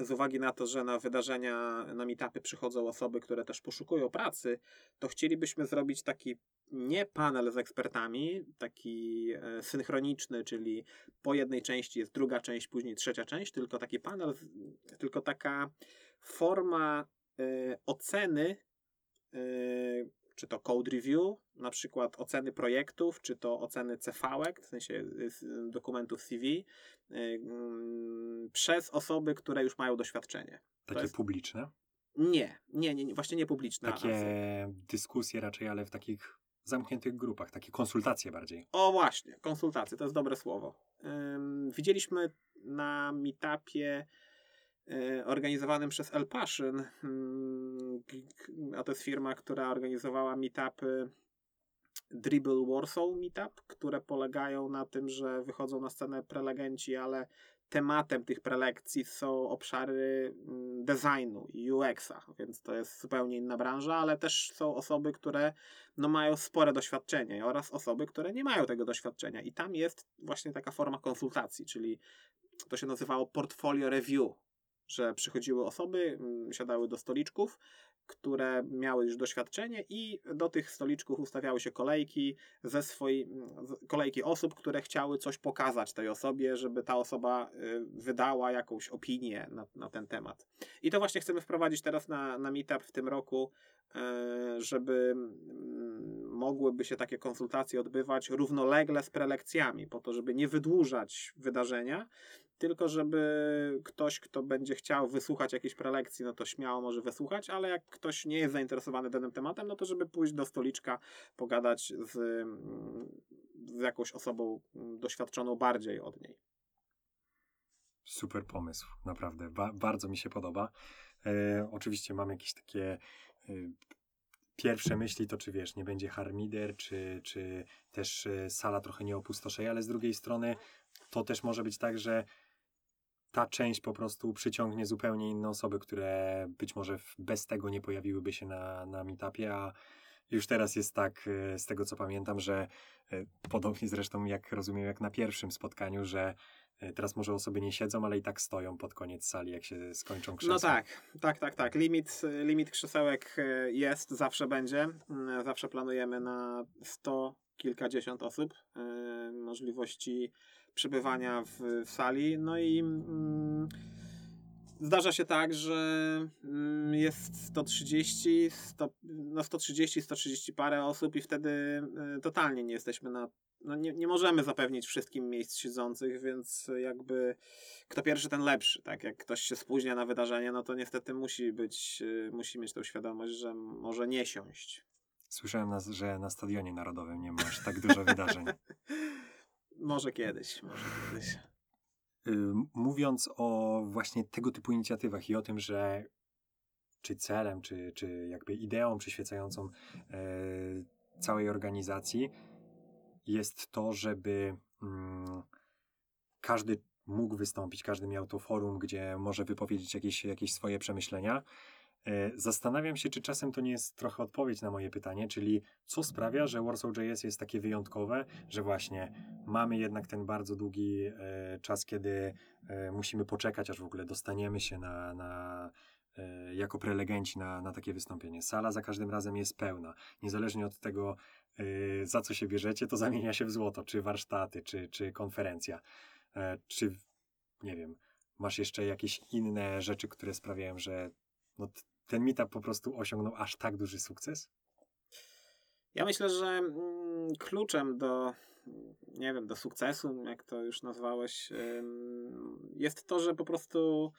z uwagi na to, że na wydarzenia, na meetupy przychodzą osoby, które też poszukują pracy, to chcielibyśmy zrobić taki nie panel z ekspertami, taki e, synchroniczny, czyli po jednej części jest druga część, później trzecia część, tylko taki panel, tylko taka forma y, oceny y, czy to code review, na przykład oceny projektów, czy to oceny cv w sensie dokumentów CV, y, mm, przez osoby, które już mają doświadczenie. Takie jest... publiczne? Nie, nie, nie, właśnie nie publiczne. Takie dyskusje raczej, ale w takich zamkniętych grupach, takie konsultacje bardziej. O właśnie, konsultacje, to jest dobre słowo. Widzieliśmy na meetupie E, organizowanym przez El Passion, hmm, a to jest firma, która organizowała meetupy Dribble Warsaw Meetup, które polegają na tym, że wychodzą na scenę prelegenci, ale tematem tych prelekcji są obszary mm, designu i UX-a, więc to jest zupełnie inna branża, ale też są osoby, które no, mają spore doświadczenie oraz osoby, które nie mają tego doświadczenia. I tam jest właśnie taka forma konsultacji, czyli to się nazywało portfolio review, że przychodziły osoby, mm, siadały do stoliczków, które miały już doświadczenie i do tych stoliczków ustawiały się kolejki ze swojej, mm, kolejki osób, które chciały coś pokazać tej osobie, żeby ta osoba y, wydała jakąś opinię na, na ten temat. I to właśnie chcemy wprowadzić teraz na, na meetup w tym roku, y, żeby mm, mogłyby się takie konsultacje odbywać równolegle z prelekcjami, po to, żeby nie wydłużać wydarzenia, tylko żeby ktoś, kto będzie chciał wysłuchać jakiejś prelekcji, no to śmiało może wysłuchać, ale jak ktoś nie jest zainteresowany danym tematem, no to żeby pójść do stoliczka, pogadać z, z jakąś osobą doświadczoną bardziej od niej. Super pomysł, naprawdę. Ba bardzo mi się podoba. E, oczywiście mam jakieś takie e, pierwsze myśli, to czy wiesz, nie będzie harmider, czy, czy też e, sala trochę nie opustoszeje, ale z drugiej strony to też może być tak, że ta część po prostu przyciągnie zupełnie inne osoby, które być może bez tego nie pojawiłyby się na, na meetupie, a już teraz jest tak, e, z tego co pamiętam, że e, podobnie zresztą jak rozumiem, jak na pierwszym spotkaniu, że teraz może osoby nie siedzą, ale i tak stoją pod koniec sali, jak się skończą krzesła. No tak, tak, tak, tak. Limit, limit krzesełek jest, zawsze będzie. Mm, zawsze planujemy na 100 kilkadziesiąt osób. Możliwości przebywania w, w sali. No i mm, zdarza się tak, że mm, jest 130, 100, no 130, 130 parę osób i wtedy y, totalnie nie jesteśmy na no nie, nie możemy zapewnić wszystkim miejsc siedzących, więc jakby kto pierwszy, ten lepszy. Tak, jak ktoś się spóźnia na wydarzenie, no to niestety musi być, y, musi mieć tą świadomość, że może nie siąść. Słyszałem, że na Stadionie Narodowym nie masz tak dużo wydarzeń. Może kiedyś, może kiedyś. Y, mówiąc o właśnie tego typu inicjatywach i o tym, że czy celem, czy, czy jakby ideą przyświecającą e, całej organizacji jest to, żeby mm, każdy mógł wystąpić, każdy miał to forum, gdzie może wypowiedzieć jakieś, jakieś swoje przemyślenia. E, zastanawiam się, czy czasem to nie jest trochę odpowiedź na moje pytanie, czyli co sprawia, że Warsaw.js jest takie wyjątkowe, że właśnie mamy jednak ten bardzo długi e, czas, kiedy e, musimy poczekać, aż w ogóle dostaniemy się na, na jako prelegenci na, na takie wystąpienie. Sala za każdym razem jest pełna. Niezależnie od tego, za co się bierzecie, to zamienia się w złoto, czy warsztaty, czy, czy konferencja, czy nie wiem, masz jeszcze jakieś inne rzeczy, które sprawiają, że no, ten meetup po prostu osiągnął aż tak duży sukces? Ja myślę, że mm, kluczem do, nie wiem, do sukcesu, jak to już nazwałeś, jest to, że po prostu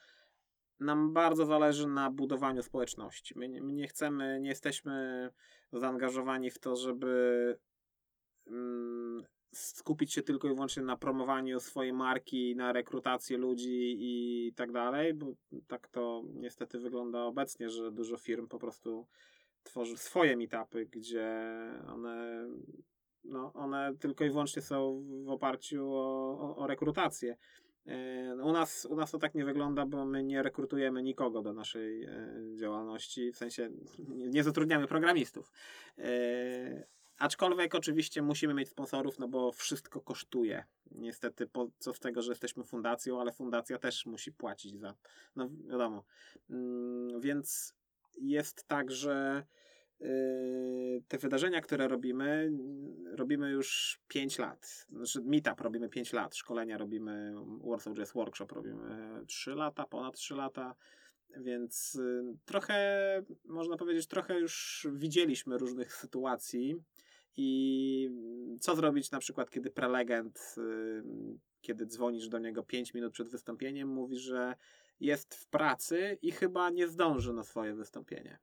nam bardzo zależy na budowaniu społeczności. My, my nie chcemy, nie jesteśmy zaangażowani w to, żeby mm, skupić się tylko i wyłącznie na promowaniu swojej marki, na rekrutacji ludzi i tak dalej, bo tak to niestety wygląda obecnie, że dużo firm po prostu tworzy swoje meetupy, gdzie one, no, one tylko i wyłącznie są w oparciu o, o, o rekrutację. E, u nas, u nas to tak nie wygląda, bo my nie rekrutujemy nikogo do naszej e, działalności, w sensie nie zatrudniamy programistów. E, Aczkolwiek oczywiście musimy mieć sponsorów, no bo wszystko kosztuje. Niestety, po, co z tego, że jesteśmy fundacją, ale fundacja też musi płacić za. No wiadomo. Mm, więc jest tak, że te wydarzenia, które robimy, robimy już 5 lat. Znaczy, meetup robimy 5 lat, szkolenia robimy, Warsaw Jazz Workshop robimy 3 lata, ponad 3 lata. Więc y, trochę, można powiedzieć, trochę już widzieliśmy różnych sytuacji i co zrobić na przykład, kiedy prelegent, kiedy dzwonisz do niego 5 minut przed wystąpieniem, mówi, że jest w pracy i chyba nie zdąży na swoje wystąpienie.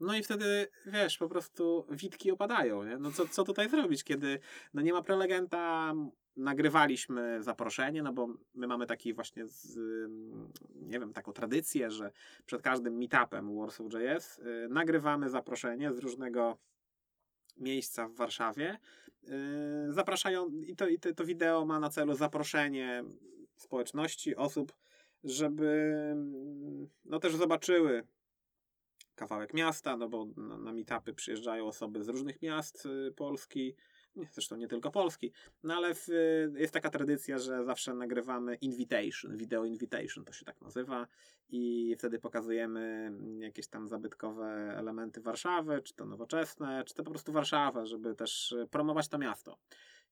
No i wtedy, wiesz, po prostu witki opadają, nie? No co, co tutaj zrobić, kiedy no nie ma prelegenta, nagrywaliśmy zaproszenie, no bo my mamy taki właśnie, z, nie wiem, taką tradycję, że przed każdym meetupem Warsaw.js yy, nagrywamy zaproszenie z różnego miejsca w Warszawie. Yy, zapraszają, i, to, i to, to wideo ma na celu zaproszenie społeczności, osób, żeby no też zobaczyły kawałek miasta, no bo na, na meetupy przyjeżdżają osoby z różnych miast y, Polski, zresztą nie tylko Polski, no ale w, jest taka tradycja, że zawsze nagrywamy invitation, video invitation to się tak nazywa. I wtedy pokazujemy jakieś tam zabytkowe elementy Warszawy, czy to nowoczesne, czy to po prostu Warszawę, żeby też promować to miasto.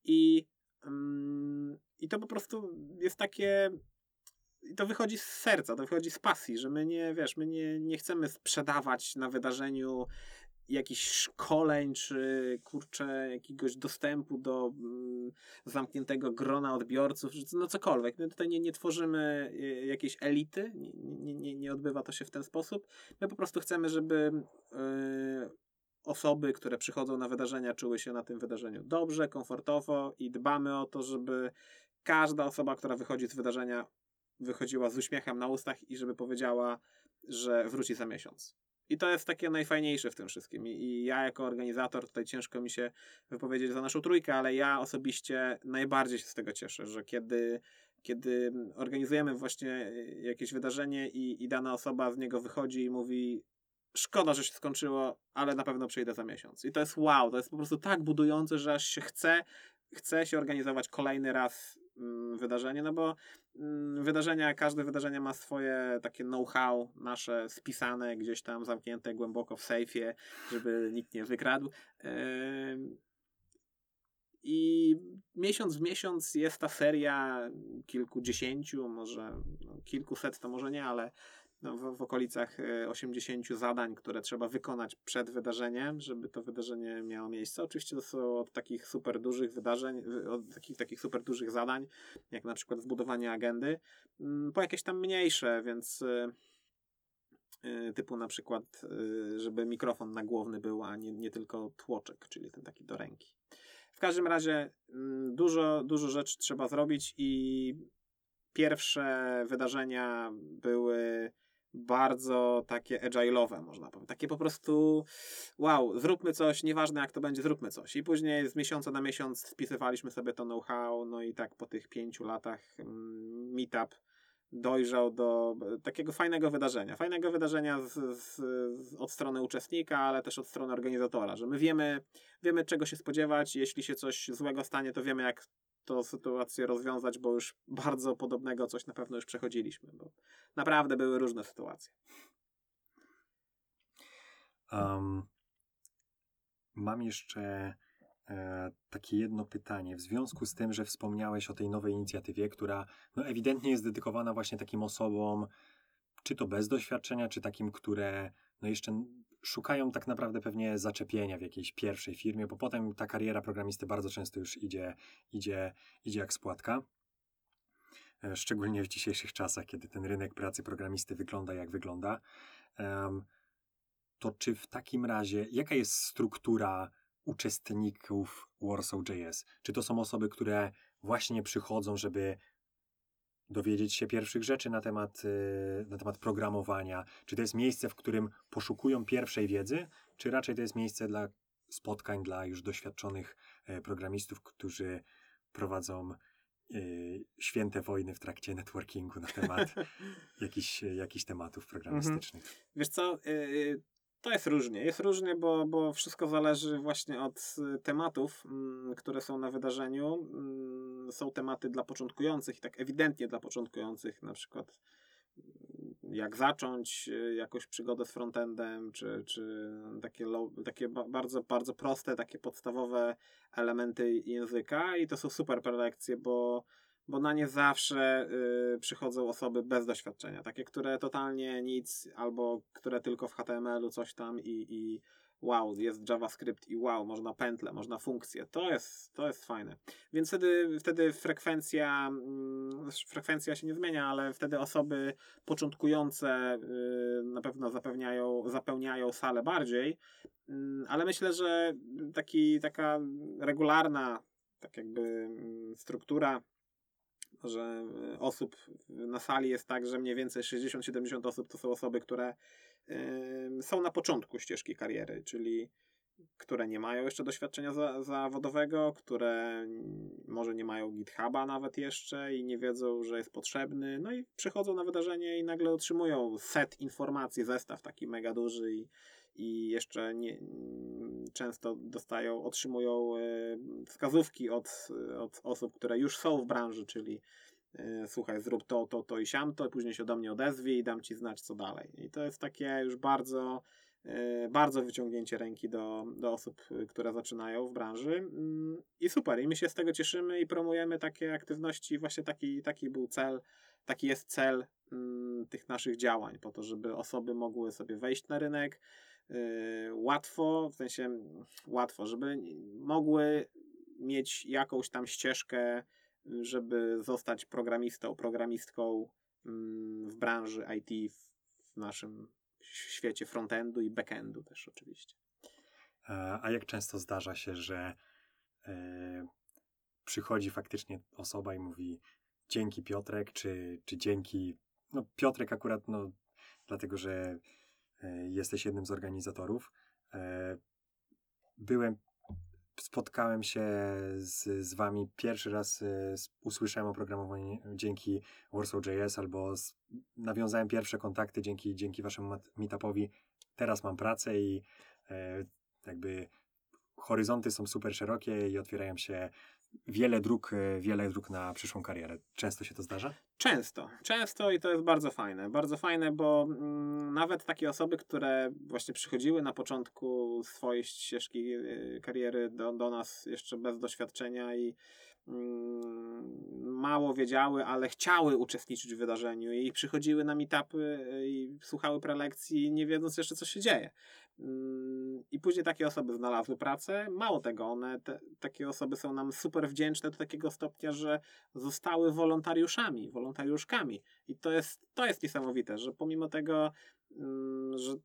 I, mm, i to po prostu jest takie i to wychodzi z serca, to wychodzi z pasji, że my nie, wiesz, my nie, nie chcemy sprzedawać na wydarzeniu jakichś szkoleń, czy kurczę, jakiegoś dostępu do mm, zamkniętego grona odbiorców, czy no cokolwiek. My tutaj nie, nie tworzymy y, jakiejś elity, nie, nie, nie, odbywa to się w ten sposób. My po prostu chcemy, żeby y, osoby, które przychodzą na wydarzenia, czuły się na tym wydarzeniu dobrze, komfortowo i dbamy o to, żeby każda osoba, która wychodzi z wydarzenia, wychodziła z uśmiechem na ustach i żeby powiedziała, że wróci za miesiąc. I to jest takie najfajniejsze w tym wszystkim. I, ja, jako organizator, tutaj ciężko mi się wypowiedzieć za naszą trójkę, ale ja osobiście najbardziej się z tego cieszę, że kiedy, kiedy organizujemy właśnie jakieś wydarzenie i, i dana osoba z niego wychodzi i mówi: Szkoda, że się skończyło, ale na pewno przyjdę za miesiąc. I to jest wow, to jest po prostu tak budujące, że aż się chce, chce się organizować kolejny raz wydarzenie, no bo mm, wydarzenia, każde wydarzenie ma swoje takie know-how nasze spisane, gdzieś tam zamknięte głęboko w sejfie, żeby nikt nie wykradł. I miesiąc w miesiąc jest ta seria kilkudziesięciu, może no, kilkuset to może nie, ale no, w, w, okolicach 80 e, zadań, które trzeba wykonać przed wydarzeniem, żeby to wydarzenie miało miejsce. Oczywiście to są od takich super dużych wydarzeń, od takich, takich super dużych zadań, jak na przykład wbudowanie agendy, mm, po jakieś tam mniejsze, więc e, e, typu na przykład, żeby mikrofon nagłowny był, a nie, nie tylko tłoczek, czyli ten taki do ręki. W każdym razie mm, dużo, dużo rzeczy trzeba zrobić i pierwsze wydarzenia były bardzo takie agile'owe, można powiedzieć. Takie po prostu wow, zróbmy coś, nieważne jak to będzie, zróbmy coś. I później z miesiąca na miesiąc spisywaliśmy sobie to know-how, no i tak po tych pięciu latach mm, meetup dojrzał do takiego fajnego wydarzenia. Fajnego wydarzenia z, z, z, od strony uczestnika, ale też od strony organizatora, że my wiemy, wiemy czego się spodziewać, jeśli się coś złego stanie, to wiemy jak tą sytuację rozwiązać, bo już bardzo podobnego coś na pewno już przechodziliśmy, bo naprawdę były różne sytuacje. Um, mam jeszcze e, takie jedno pytanie. W związku z tym, że wspomniałeś o tej nowej inicjatywie, która no, ewidentnie jest dedykowana właśnie takim osobom, czy to bez doświadczenia, czy takim, które no jeszcze szukają tak naprawdę pewnie zaczepienia w jakiejś pierwszej firmie, bo potem ta kariera programisty bardzo często już idzie, idzie, idzie jak spłatka. E, szczególnie w dzisiejszych czasach, kiedy ten rynek pracy programisty wygląda jak wygląda. To czy w takim razie, jaka jest struktura uczestników Warsaw.js? Czy to są osoby, które właśnie przychodzą, żeby dowiedzieć się pierwszych rzeczy na temat, y, na temat programowania? Czy to jest miejsce, w którym poszukują pierwszej wiedzy, czy raczej to jest miejsce dla spotkań dla już doświadczonych e, programistów, którzy prowadzą y, święte wojny w trakcie networkingu na temat jakichś, jakichś tematów programistycznych? Mhm. Wiesz co, y, to jest różnie. Jest różnie, bo, bo wszystko zależy właśnie od y, tematów, mm, które są na wydarzeniu. Mm, są tematy dla początkujących i tak ewidentnie dla początkujących, na przykład mm, jak zacząć y, jakąś przygodę z frontendem, czy, czy takie, low, takie bardzo, bardzo proste, takie podstawowe elementy języka i to są super prelekcje, bo bo na nie zawsze y, przychodzą osoby bez doświadczenia, takie, które totalnie nic, albo które tylko w HTML-u coś tam i, i wow, jest JavaScript i wow, można pętle, można funkcje. To jest, to jest fajne. Więc wtedy, wtedy frekwencja, mm, frekwencja się nie zmienia, ale wtedy osoby początkujące y, na pewno zapewniają, zapełniają salę bardziej, y, ale myślę, że taki, taka regularna tak jakby mm, struktura że e, osób na sali jest tak, że mniej więcej 60-70 osób to są osoby, które są na początku ścieżki kariery, czyli które nie mają jeszcze doświadczenia za, zawodowego, które może nie mają GitHuba nawet jeszcze i nie wiedzą, że jest potrzebny, no i przychodzą na wydarzenie i nagle otrzymują set informacji, zestaw taki mega duży i, i jeszcze nie, często dostają, otrzymują e, wskazówki od, od osób, które już są w branży, czyli e, słuchaj, zrób to, to, to i siamto, i później się do mnie odezwie i dam ci znać, co dalej. I to jest takie już bardzo, e, bardzo wyciągnięcie ręki do, do osób, które zaczynają w branży. Mm, I super, i my się z tego cieszymy i promujemy takie aktywności. Właśnie taki, taki był cel, taki jest cel mm, tych naszych działań, po to, żeby osoby mogły sobie wejść na rynek, łatwo, w sensie łatwo, żeby mogły mieć jakąś tam ścieżkę, żeby zostać programistą, programistką mm, w branży IT w naszym świecie frontendu i backendu też oczywiście. A jak często zdarza się, że e, przychodzi faktycznie osoba i mówi dzięki Piotrek, czy, czy dzięki. No, Piotrek akurat, no, dlatego że jesteś jednym z organizatorów. E, byłem, spotkałem się z, z wami pierwszy raz, e, usłyszałem o programowaniu dzięki Warsaw.js albo z, nawiązałem pierwsze kontakty dzięki, dzięki waszemu meetupowi. Teraz mam pracę i jakby horyzonty są super szerokie i otwierają się wiele dróg, e, wiele dróg na przyszłą karierę. Często się to zdarza? Często, często i to jest bardzo fajne. Bardzo fajne, bo mm, nawet takie osoby, które właśnie przychodziły na początku swojej ścieżki y, kariery do, do nas jeszcze bez doświadczenia i mm, mało wiedziały, ale chciały uczestniczyć w wydarzeniu i przychodziły na meetupy y, i słuchały prelekcji, nie wiedząc jeszcze, co się dzieje. Mm, I później takie osoby znalazły pracę. Mało tego, one, te, takie osoby są nam super wdzięczne do takiego stopnia, że zostały wolontariuszami, wolontariuszkami. I to jest, to jest niesamowite, że pomimo tego, mm, że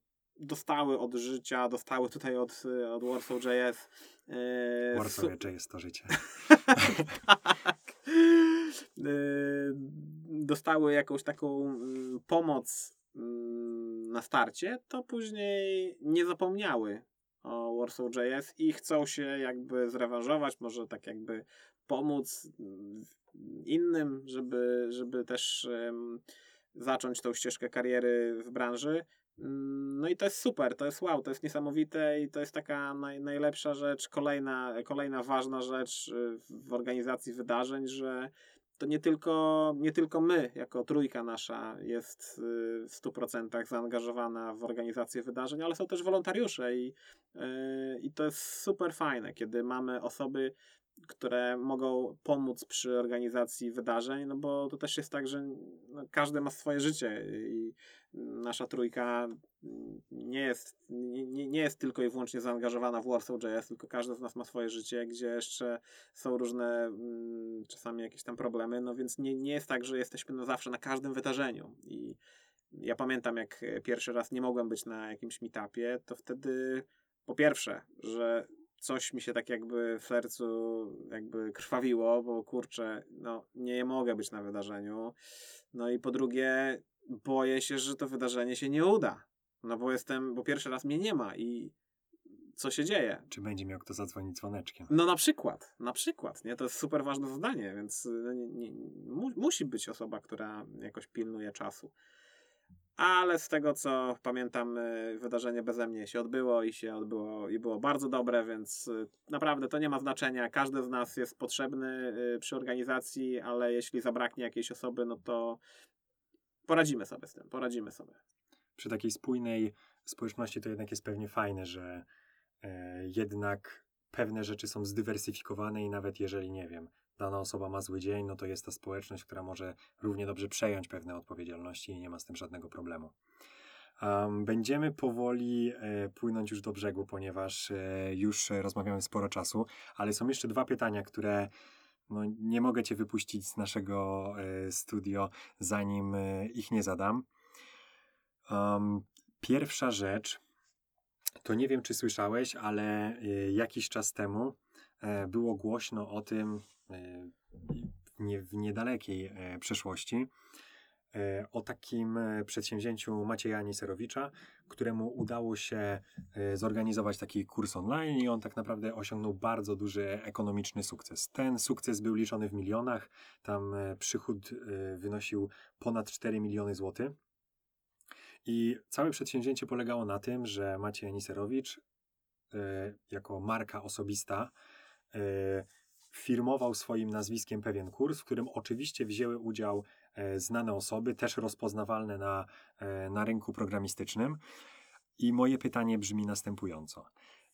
dostały od życia, dostały tutaj od, od Warsaw.js. Yy, Warsaw.js to życie. tak. Yy, dostały jakąś taką yy, pomoc Mm, na starcie, to później nie zapomniały o Warsaw.js i chcą się jakby zrewanżować, może tak jakby pomóc mm, innym, żeby, żeby też um, zacząć tą ścieżkę kariery w branży. Mm, no i to jest super, to jest wow, to jest niesamowite i to jest taka naj, najlepsza rzecz, kolejna, kolejna ważna rzecz y, w organizacji wydarzeń, że to nie tylko, nie tylko my, jako trójka nasza, jest y, w 100% zaangażowana w organizację wydarzeń, ale są też wolontariusze i, y, i to jest super fajne, kiedy mamy osoby, które mogą pomóc przy organizacji wydarzeń, no bo to też jest tak, że no, każdy ma swoje życie i nasza trójka nie jest, nie, nie jest tylko i wyłącznie zaangażowana w Warsaw.js, tylko każdy z nas ma swoje życie, gdzie jeszcze są różne mm, czasami jakieś tam problemy, no więc nie, nie jest tak, że jesteśmy na zawsze na każdym wydarzeniu. I ja pamiętam, jak pierwszy raz nie mogłem być na jakimś meetupie, to wtedy po pierwsze, że coś mi się tak jakby w sercu jakby krwawiło, bo kurczę, no nie mogę być na wydarzeniu. No i po drugie, boję się, że to wydarzenie się nie uda. No bo jestem, bo pierwszy raz mnie nie ma i co się dzieje. Czy będzie miał kto zadzwonić dzwoneczkiem? No na przykład, na przykład, nie? To jest super ważne zadanie, więc no, nie, nie, mu, musi być osoba, która jakoś pilnuje czasu. Ale z tego co pamiętam, y, wydarzenie beze mnie się odbyło i się odbyło i było bardzo dobre, więc y, naprawdę to nie ma znaczenia. Każdy z nas jest potrzebny y, przy organizacji, ale jeśli zabraknie jakiejś osoby, no to poradzimy sobie z tym, poradzimy sobie. Przy takiej spójnej społeczności to jednak jest pewnie fajne, że e, jednak pewne rzeczy są zdywersyfikowane i nawet jeżeli, nie wiem, dana osoba ma zły dzień, no to jest ta społeczność, która może równie dobrze przejąć pewne odpowiedzialności i nie ma z tym żadnego problemu. Um, będziemy powoli e, płynąć już do brzegu, ponieważ e, już rozmawiamy sporo czasu, ale są jeszcze dwa pytania, które no, nie mogę Cię wypuścić z naszego e, studio, zanim e, ich nie zadam. Um, pierwsza rzecz, to nie wiem, czy słyszałeś, ale e, jakiś czas temu e, było głośno o tym nie, w niedalekiej e, przeszłości, E, o takim e, przedsięwzięciu Macieja Niserowicza, któremu udało się e, zorganizować taki kurs online i on tak naprawdę osiągnął bardzo duży ekonomiczny sukces. Ten sukces był liczony w milionach, tam przychód wynosił ponad 4 miliony złotych. I całe przedsięwzięcie polegało na tym, że Maciej Niserowicz jako marka osobista firmował swoim nazwiskiem pewien kurs, w którym oczywiście wzięły udział E, znane osoby, też rozpoznawalne na, e, na rynku programistycznym. I moje pytanie brzmi następująco.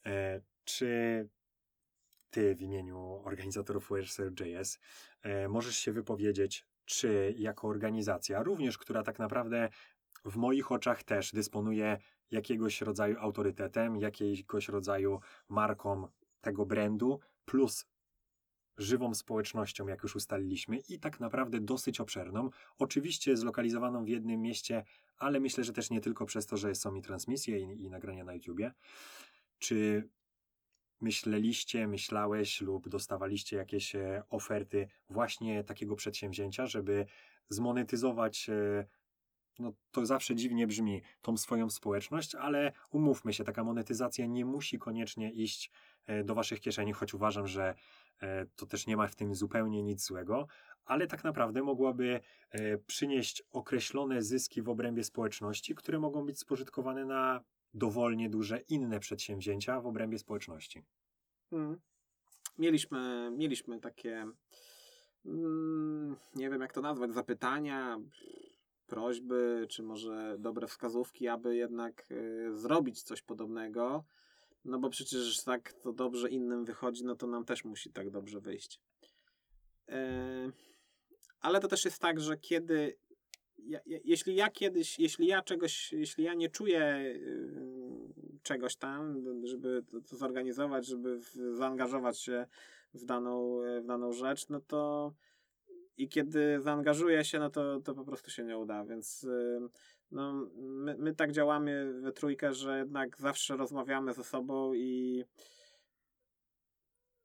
E, czy ty w imieniu organizatorów WordSearch.js możesz się wypowiedzieć, czy jako organizacja, również która tak naprawdę w moich oczach też dysponuje jakiegoś rodzaju autorytetem, jakiegoś rodzaju marką tego brandu, plus żywą społecznością, jak już ustaliliśmy, i tak naprawdę dosyć obszerną. Oczywiście zlokalizowaną w jednym mieście, ale myślę, że też nie tylko przez to, że są i transmisje, i, i nagrania na YouTubie. Czy myśleliście, myślałeś lub dostawaliście jakieś e, oferty właśnie takiego przedsięwzięcia, żeby zmonetyzować e, no to zawsze dziwnie brzmi, tą swoją społeczność, ale umówmy się, taka monetyzacja nie musi koniecznie iść do waszych kieszeni, choć uważam, że to też nie ma w tym zupełnie nic złego, ale tak naprawdę mogłaby przynieść określone zyski w obrębie społeczności, które mogą być spożytkowane na dowolnie duże inne przedsięwzięcia w obrębie społeczności. Hmm. Mieliśmy, mieliśmy takie, mm, nie wiem jak to nazwać, zapytania, prośby, czy może dobre wskazówki, aby jednak y, zrobić coś podobnego. No bo przecież tak to dobrze innym wychodzi, no to nam też musi tak dobrze wyjść. E, ale to też jest tak, że kiedy ja, jeśli ja kiedyś, jeśli ja czegoś, jeśli ja nie czuję y, czegoś tam, żeby to, to zorganizować, żeby w, zaangażować się w daną, w daną rzecz, no to i kiedy zaangażuję się, no to, to po prostu się nie uda, więc y, no, my, my tak działamy we trójkę, że jednak zawsze rozmawiamy ze sobą i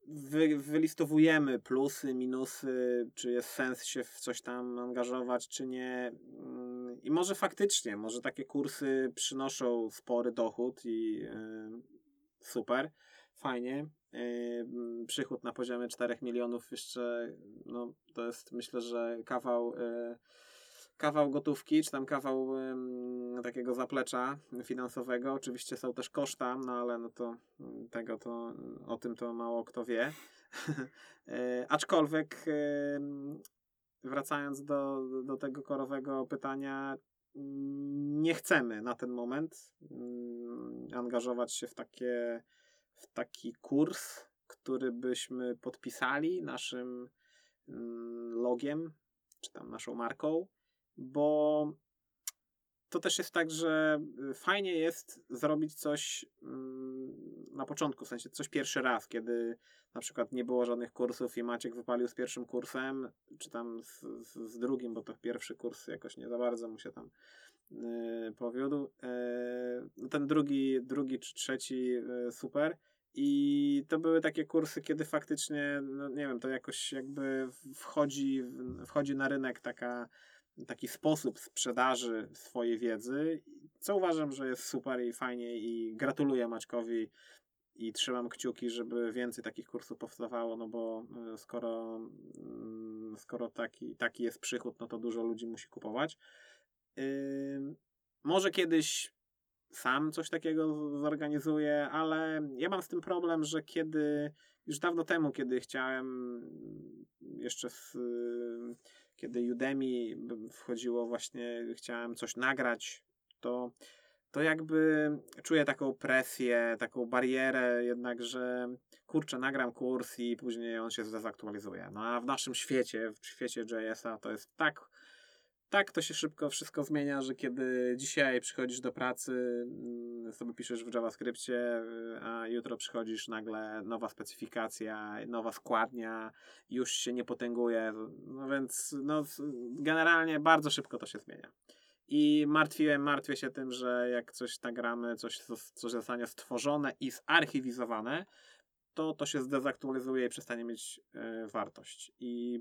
wy, wylistowujemy plusy, minusy, czy jest sens się w coś tam angażować, czy nie. Mm, I może faktycznie, może takie kursy przynoszą spory dochód i yy, super, fajnie. Yy, przychód na poziomie 4 milionów jeszcze, no to jest myślę, że kawał. Yy, kawał gotówki, czy tam kawał takiego zaplecza finansowego. Oczywiście są też koszta, no ale no to mm, tego to o tym to mało kto wie. e, aczkolwiek wracając do, do tego korowego pytania, nie chcemy na ten moment mm, angażować się w takie w taki kurs, który byśmy podpisali naszym mm, logiem, czy tam naszą marką, bo to też jest tak, że y, fajnie jest zrobić coś mm, na początku, w sensie coś pierwszy raz, kiedy na przykład nie było żadnych kursów i Maciek wypalił z pierwszym kursem, czy tam z, z, z drugim, bo to pierwszy kurs jakoś nie za bardzo mu się tam yy, powiódł. Yy, ten drugi, drugi czy trzeci yy, super. I to były takie kursy, kiedy faktycznie, no nie wiem, to jakoś jakby wchodzi, wchodzi na rynek taka taki sposób sprzedaży swojej wiedzy, co uważam, że jest super i fajnie i gratuluję Maćkowi i trzymam kciuki, żeby więcej takich kursów powstawało, no bo e, skoro, mm, skoro taki, taki jest przychód, no to dużo ludzi musi kupować. Yy, może kiedyś sam coś takiego zorganizuję, ale ja mam z tym problem, że kiedy już dawno temu, kiedy chciałem jeszcze z kiedy Udemy wchodziło właśnie, chciałem coś nagrać, to, to jakby czuję taką presję, taką barierę jednak, że kurczę, nagram kurs i później on się zdezaktualizuje. No a w naszym świecie, w świecie JS-a to jest tak tak to się szybko wszystko zmienia, że kiedy dzisiaj przychodzisz do pracy, mm, sobie piszesz w JavaScriptie, y, a jutro przychodzisz nagle nowa specyfikacja, nowa składnia, już się nie potęguje, no więc no, generalnie bardzo szybko to się zmienia. I martwiłem, martwię się tym, że jak coś nagramy, coś, coś zostanie stworzone i zarchiwizowane, to to się zdezaktualizuje i przestanie mieć y, wartość. I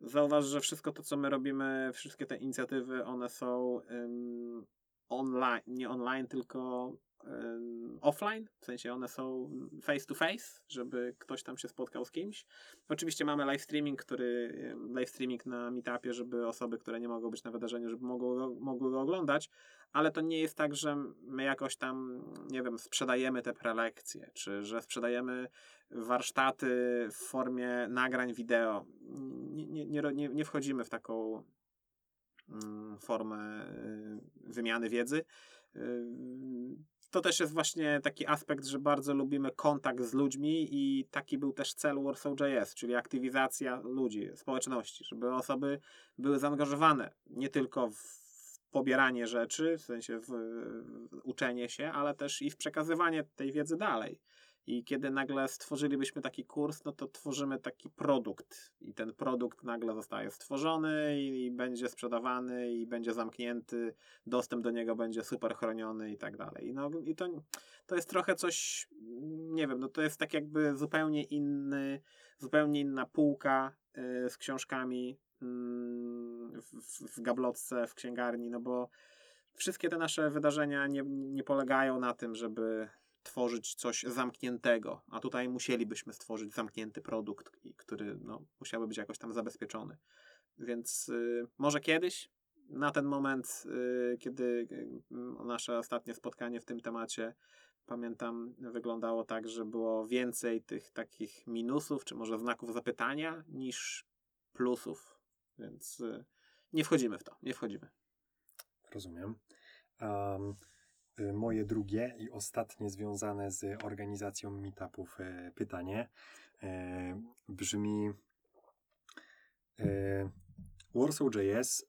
Zauważ, że wszystko to, co my robimy, wszystkie te inicjatywy, one są um, online, nie online, tylko um, offline, w sensie one są face to face, żeby ktoś tam się spotkał z kimś. Oczywiście mamy live streaming, który, live streaming na meetupie, żeby osoby, które nie mogą być na wydarzeniu, żeby mogły, mogły go oglądać, ale to nie jest tak, że my jakoś tam, nie wiem, sprzedajemy te prelekcje, czy że sprzedajemy warsztaty w formie nagrań wideo. Nie, nie, nie, nie wchodzimy w taką mm, formę y, wymiany wiedzy. Y, to też jest właśnie taki aspekt, że bardzo lubimy kontakt z ludźmi i taki był też cel Warsaw.js, czyli aktywizacja ludzi, społeczności, żeby osoby były zaangażowane nie tylko w pobieranie rzeczy, w sensie w, w uczenie się, ale też i w przekazywanie tej wiedzy dalej. I kiedy nagle stworzylibyśmy taki kurs, no to tworzymy taki produkt. I ten produkt nagle zostaje stworzony i, i, będzie sprzedawany i będzie zamknięty. Dostęp do niego będzie super chroniony i tak dalej. No i to, to jest trochę coś, nie wiem, no to jest tak jakby zupełnie inny, zupełnie inna półka y, z książkami w, w gablotce, w księgarni, no bo wszystkie te nasze wydarzenia nie, nie polegają na tym, żeby tworzyć coś zamkniętego, a tutaj musielibyśmy stworzyć zamknięty produkt, który no, musiałby być jakoś tam zabezpieczony. Więc y, może kiedyś, na ten moment, y, kiedy y, nasze ostatnie spotkanie w tym temacie, pamiętam, wyglądało tak, że było więcej tych takich minusów, czy może znaków zapytania, niż plusów. Więc y, nie wchodzimy w to, nie wchodzimy. Rozumiem. Um, moje drugie i ostatnie związane z organizacją meetupów y, pytanie y, brzmi Warsaw.js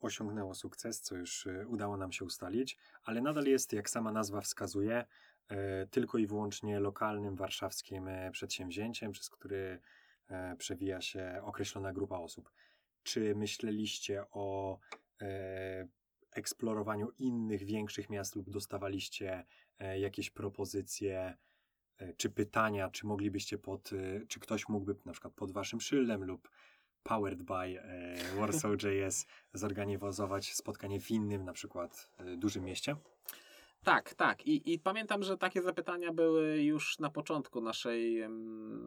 osiągnęło sukces, co już udało nam się ustalić, ale nadal jest, jak sama nazwa wskazuje, tylko i wyłącznie lokalnym warszawskim przedsięwzięciem, przez który przewija się określona grupa osób. Czy myśleliście o eksplorowaniu innych większych miast lub dostawaliście e, jakieś propozycje e, czy pytania, czy moglibyście pod, e, czy ktoś mógłby na przykład pod waszym szyldem lub powered by Warsaw.js zorganizować spotkanie w innym na przykład dużym mieście? Tak, tak. I, I pamiętam, że takie zapytania były już na początku naszej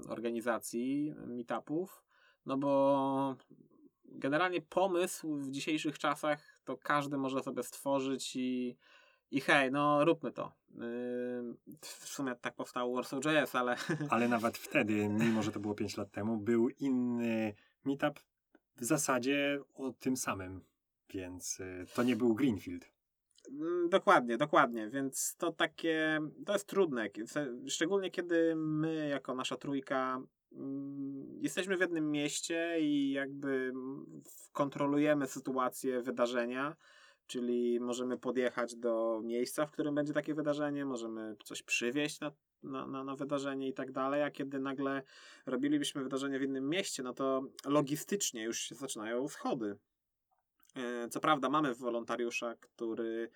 organizacji meetupów, no bo generalnie pomysł w dzisiejszych czasach to każdy może sobie stworzyć i, i hej, no róbmy to. Yy, w sumie tak powstał Warsaw.js, ale... Ale nawet wtedy, mimo że to było 5 lat temu, był inny meetup w zasadzie o tym samym, więc y, to nie był Greenfield. Mm, dokładnie, dokładnie, więc to takie, to jest trudne, szczególnie kiedy my jako nasza trójka jesteśmy w jednym mieście i jakby kontrolujemy sytuację wydarzenia, czyli możemy podjechać do miejsca, w którym będzie takie wydarzenie, możemy coś przywieźć na, na, na, na wydarzenie i tak dalej, a kiedy nagle robilibyśmy wydarzenie w innym mieście, no to logistycznie już się zaczynają schody. E, co prawda mamy wolontariusza, który mm,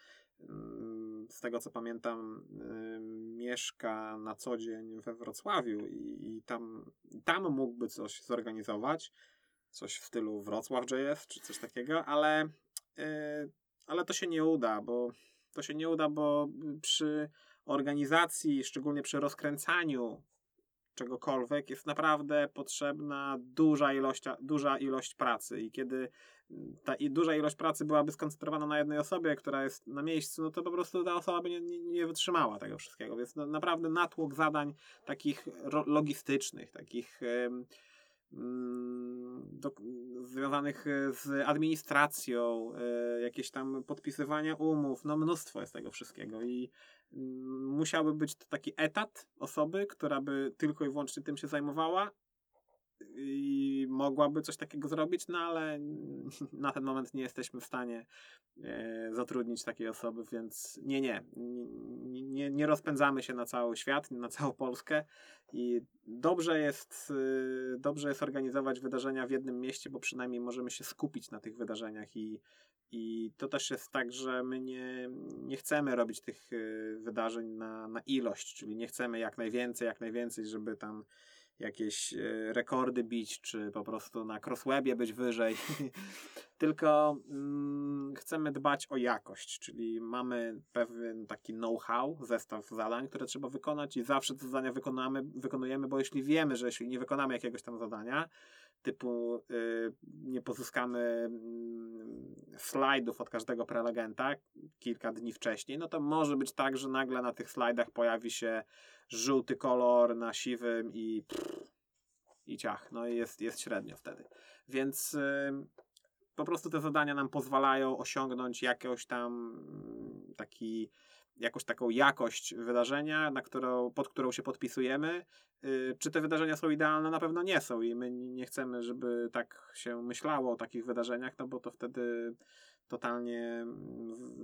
z tego co pamiętam, e, mieszka na co dzień we Wrocławiu i, i tam, tam mógłby coś zorganizować coś w stylu Wrocław.js czy coś takiego, ale, yy, ale to się nie uda, bo to się nie uda, bo przy organizacji, szczególnie przy rozkręcaniu czegokolwiek, jest naprawdę potrzebna duża ilość, duża ilość pracy. I kiedy ta i duża ilość pracy byłaby skoncentrowana na jednej osobie, która jest na miejscu, no to po prostu ta osoba by nie, nie, nie wytrzymała tego wszystkiego. Więc no, naprawdę natłok zadań takich logistycznych, takich. Yy, Mm, do, związanych e, z administracją, e, jakieś tam podpisywania umów, no mnóstwo jest tego wszystkiego i mm, musiałby być to taki etat osoby, która by tylko i wyłącznie tym się zajmowała i mogłaby coś takiego zrobić, no ale na ten moment nie jesteśmy w stanie e, zatrudnić takiej osoby, więc nie, nie, nie, nie rozpędzamy się na cały świat, na całą Polskę i dobrze jest, y, dobrze jest organizować wydarzenia w jednym mieście, bo przynajmniej możemy się skupić na tych wydarzeniach i, i to też jest tak, że my nie, nie chcemy robić tych y, wydarzeń na, na ilość, czyli nie chcemy jak najwięcej, jak najwięcej, żeby tam jakieś e, rekordy bić, czy po prostu na crosswebie być wyżej. Tylko mm, chcemy dbać o jakość, czyli mamy pewien taki know-how, zestaw zadań, które trzeba wykonać i zawsze te zadania wykonamy, wykonujemy, bo jeśli wiemy, że jeśli nie wykonamy jakiegoś tam zadania, typu y, nie pozyskamy y, slajdów od każdego prelegenta kilka dni wcześniej, no to może być tak, że nagle na tych slajdach pojawi się żółty kolor na siwym i pff, i ciach, no i jest, jest średnio wtedy. Więc y, po prostu te zadania nam pozwalają osiągnąć jakoś tam taki jakąś taką jakość wydarzenia, na którą, pod którą się podpisujemy. Y, czy te wydarzenia są idealne? Na pewno nie są i my nie chcemy, żeby tak się myślało o takich wydarzeniach, no bo to wtedy totalnie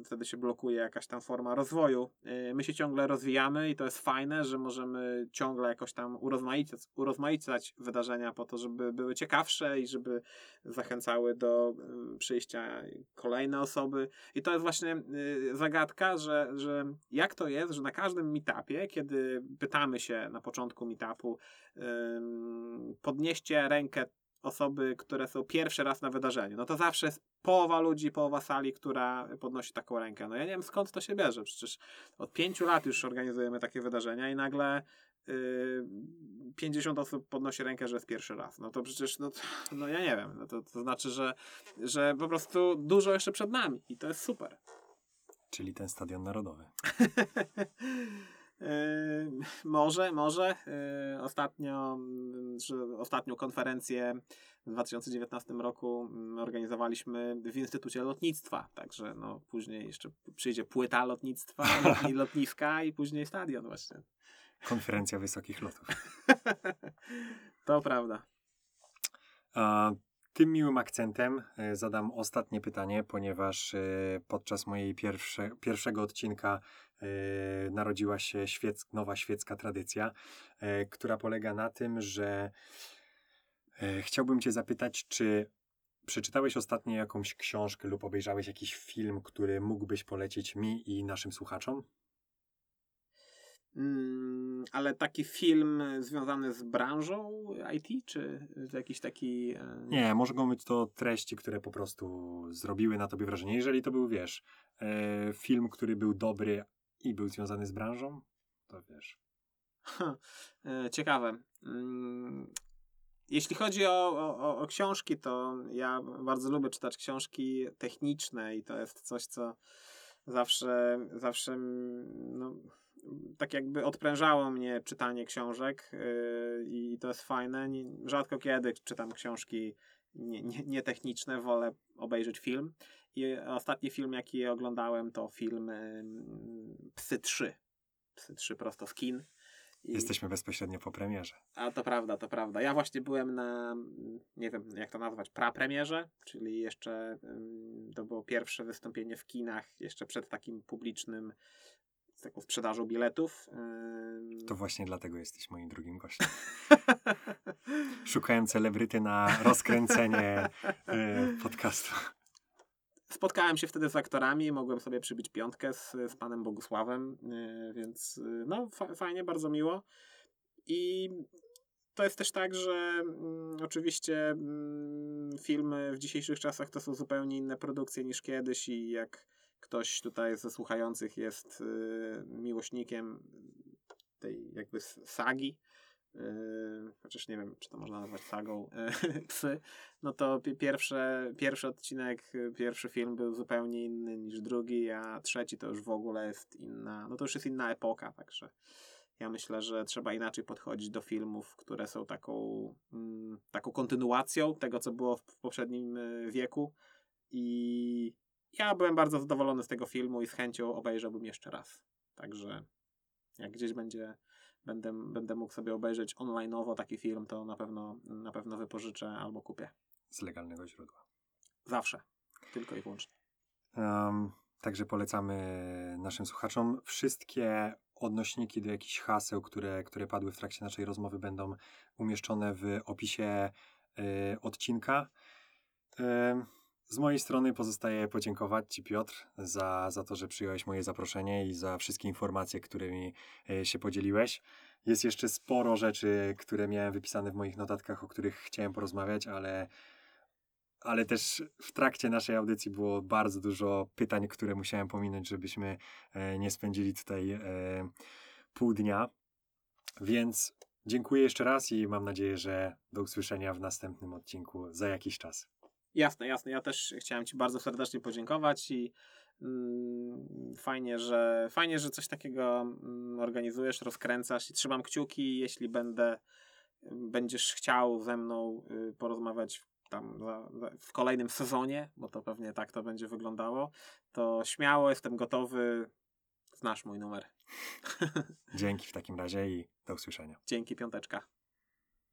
wtedy się blokuje jakaś tam forma rozwoju. Y, My się ciągle rozwijamy i to jest fajne, że możemy ciągle jakoś tam urozmaicać, urozmaicać wydarzenia po to, żeby były ciekawsze i żeby zachęcały do y, przyjścia kolejne osoby. I to jest właśnie y, zagadka, że, że jak to jest, że na każdym meetupie, kiedy pytamy się na początku meetupu, podnieście rękę osoby, które są pierwszy raz na wydarzeniu, no to zawsze jest połowa ludzi, połowa sali, która podnosi taką rękę. No ja nie wiem skąd to się bierze, przecież od pięciu lat już organizujemy takie wydarzenia i nagle yy, 50 osób podnosi rękę, że jest pierwszy raz. No to przecież, no, to, no ja nie wiem, no to, to znaczy, że, że po prostu dużo jeszcze przed nami i to jest super. Czyli ten stadion narodowy. Yy, może, może. Yy, ostatnio, ostatnią konferencję w 2019 roku mm, organizowaliśmy w Instytucie Lotnictwa, także no, później jeszcze przyjdzie płyta lotnictwa, lotni, lotniska i później stadion właśnie. Konferencja wysokich lotów. to prawda. A tym miłym akcentem e, zadam ostatnie pytanie, ponieważ e, podczas mojej pierwsze, pierwszego odcinka narodziła się nowa świecka tradycja, e, która polega na tym, że e, chciałbym Cię zapytać, czy przeczytałeś ostatnio jakąś książkę lub obejrzałeś jakiś film, który mógłbyś polecić mi i naszym słuchaczom? Mm, ale taki film związany z branżą IT, czy jakiś taki. e, Nie, mogą być to treści, które po prostu zrobiły na tobie wrażenie. Jeżeli to był, wiesz, e, film, który był dobry i był związany z branżą, to wiesz. Ha, e, Ciekawe. Mm, Jeśli chodzi o, o, o książki, to ja bardzo lubię czytać książki techniczne i to jest coś, co zawsze, zawsze mm, no, tak jakby odprężało mnie czytanie książek yy, i to jest fajne. Nie, rzadko kiedy czytam książki nie- nie- nietechniczne, wolę obejrzeć film. I ostatni film, jaki oglądałem, to film Psy 3. Psy 3 prosto z kin. I- Jesteśmy bezpośrednio po premierze. a to prawda, to prawda. Ja właśnie byłem na, nie wiem jak to nazwać, prapremierze, czyli jeszcze to było pierwsze wystąpienie w kinach, jeszcze przed takim publicznym, z taką sprzedażą biletów. To właśnie dlatego jesteś moim drugim gościem. Szukałem celebryty na rozkręcenie e, podcastu. Spotkałem się wtedy z aktorami, mogłem sobie przybić piątkę z, z panem Bogusławem, yy, więc yy, no fa- fajnie, bardzo miło. I to jest też tak, że mm, oczywiście mm, filmy w dzisiejszych czasach to są zupełnie inne produkcje niż kiedyś i jak ktoś tutaj ze słuchających jest yy, miłośnikiem tej jakby sagi, yy, chociaż nie wiem, czy to można nazwać sagą yy, psy, no to pi- pierwsze, pierwszy odcinek, pierwszy film był zupełnie inny niż drugi, a trzeci to już w ogóle jest inna, no to już jest inna epoka, także ja myślę, że trzeba inaczej podchodzić do filmów, które są taką, mm, taką kontynuacją tego, co było w, w poprzednim y, wieku i ja byłem bardzo zadowolony z tego filmu i z chęcią obejrzałbym jeszcze raz. Także jak gdzieś będzie będę, będę mógł sobie obejrzeć online'owo taki film, to na pewno, na pewno wypożyczę albo kupię. Z legalnego źródła. Zawsze. Tylko i wyłącznie. Um, także polecamy naszym słuchaczom. Wszystkie odnośniki do jakichś haseł, które, które padły w trakcie naszej rozmowy, będą umieszczone w opisie e, odcinka. E, z mojej strony pozostaje podziękować Ci, Piotr, za, za to, że przyjąłeś moje zaproszenie i za wszystkie informacje, którymi e, się podzieliłeś. Jest jeszcze sporo rzeczy, które miałem wypisane w moich notatkach, o których chciałem porozmawiać, ale ale też w trakcie naszej audycji było bardzo dużo pytań, które musiałem pominąć, żebyśmy e, nie spędzili tutaj e, pół dnia. Więc dziękuję jeszcze raz i mam nadzieję, że do usłyszenia w następnym odcinku za jakiś czas. Jasne, jasne. Ja też chciałem Ci bardzo serdecznie podziękować i mm, fajnie, że, fajnie, że coś takiego mm, organizujesz, rozkręcasz i trzymam kciuki, jeśli będę, będziesz chciał ze mną y, porozmawiać tam za, za, w kolejnym sezonie, bo to pewnie tak to będzie wyglądało, to śmiało jestem gotowy. Znasz mój numer. Dzięki w takim razie i do usłyszenia. Dzięki, piąteczka.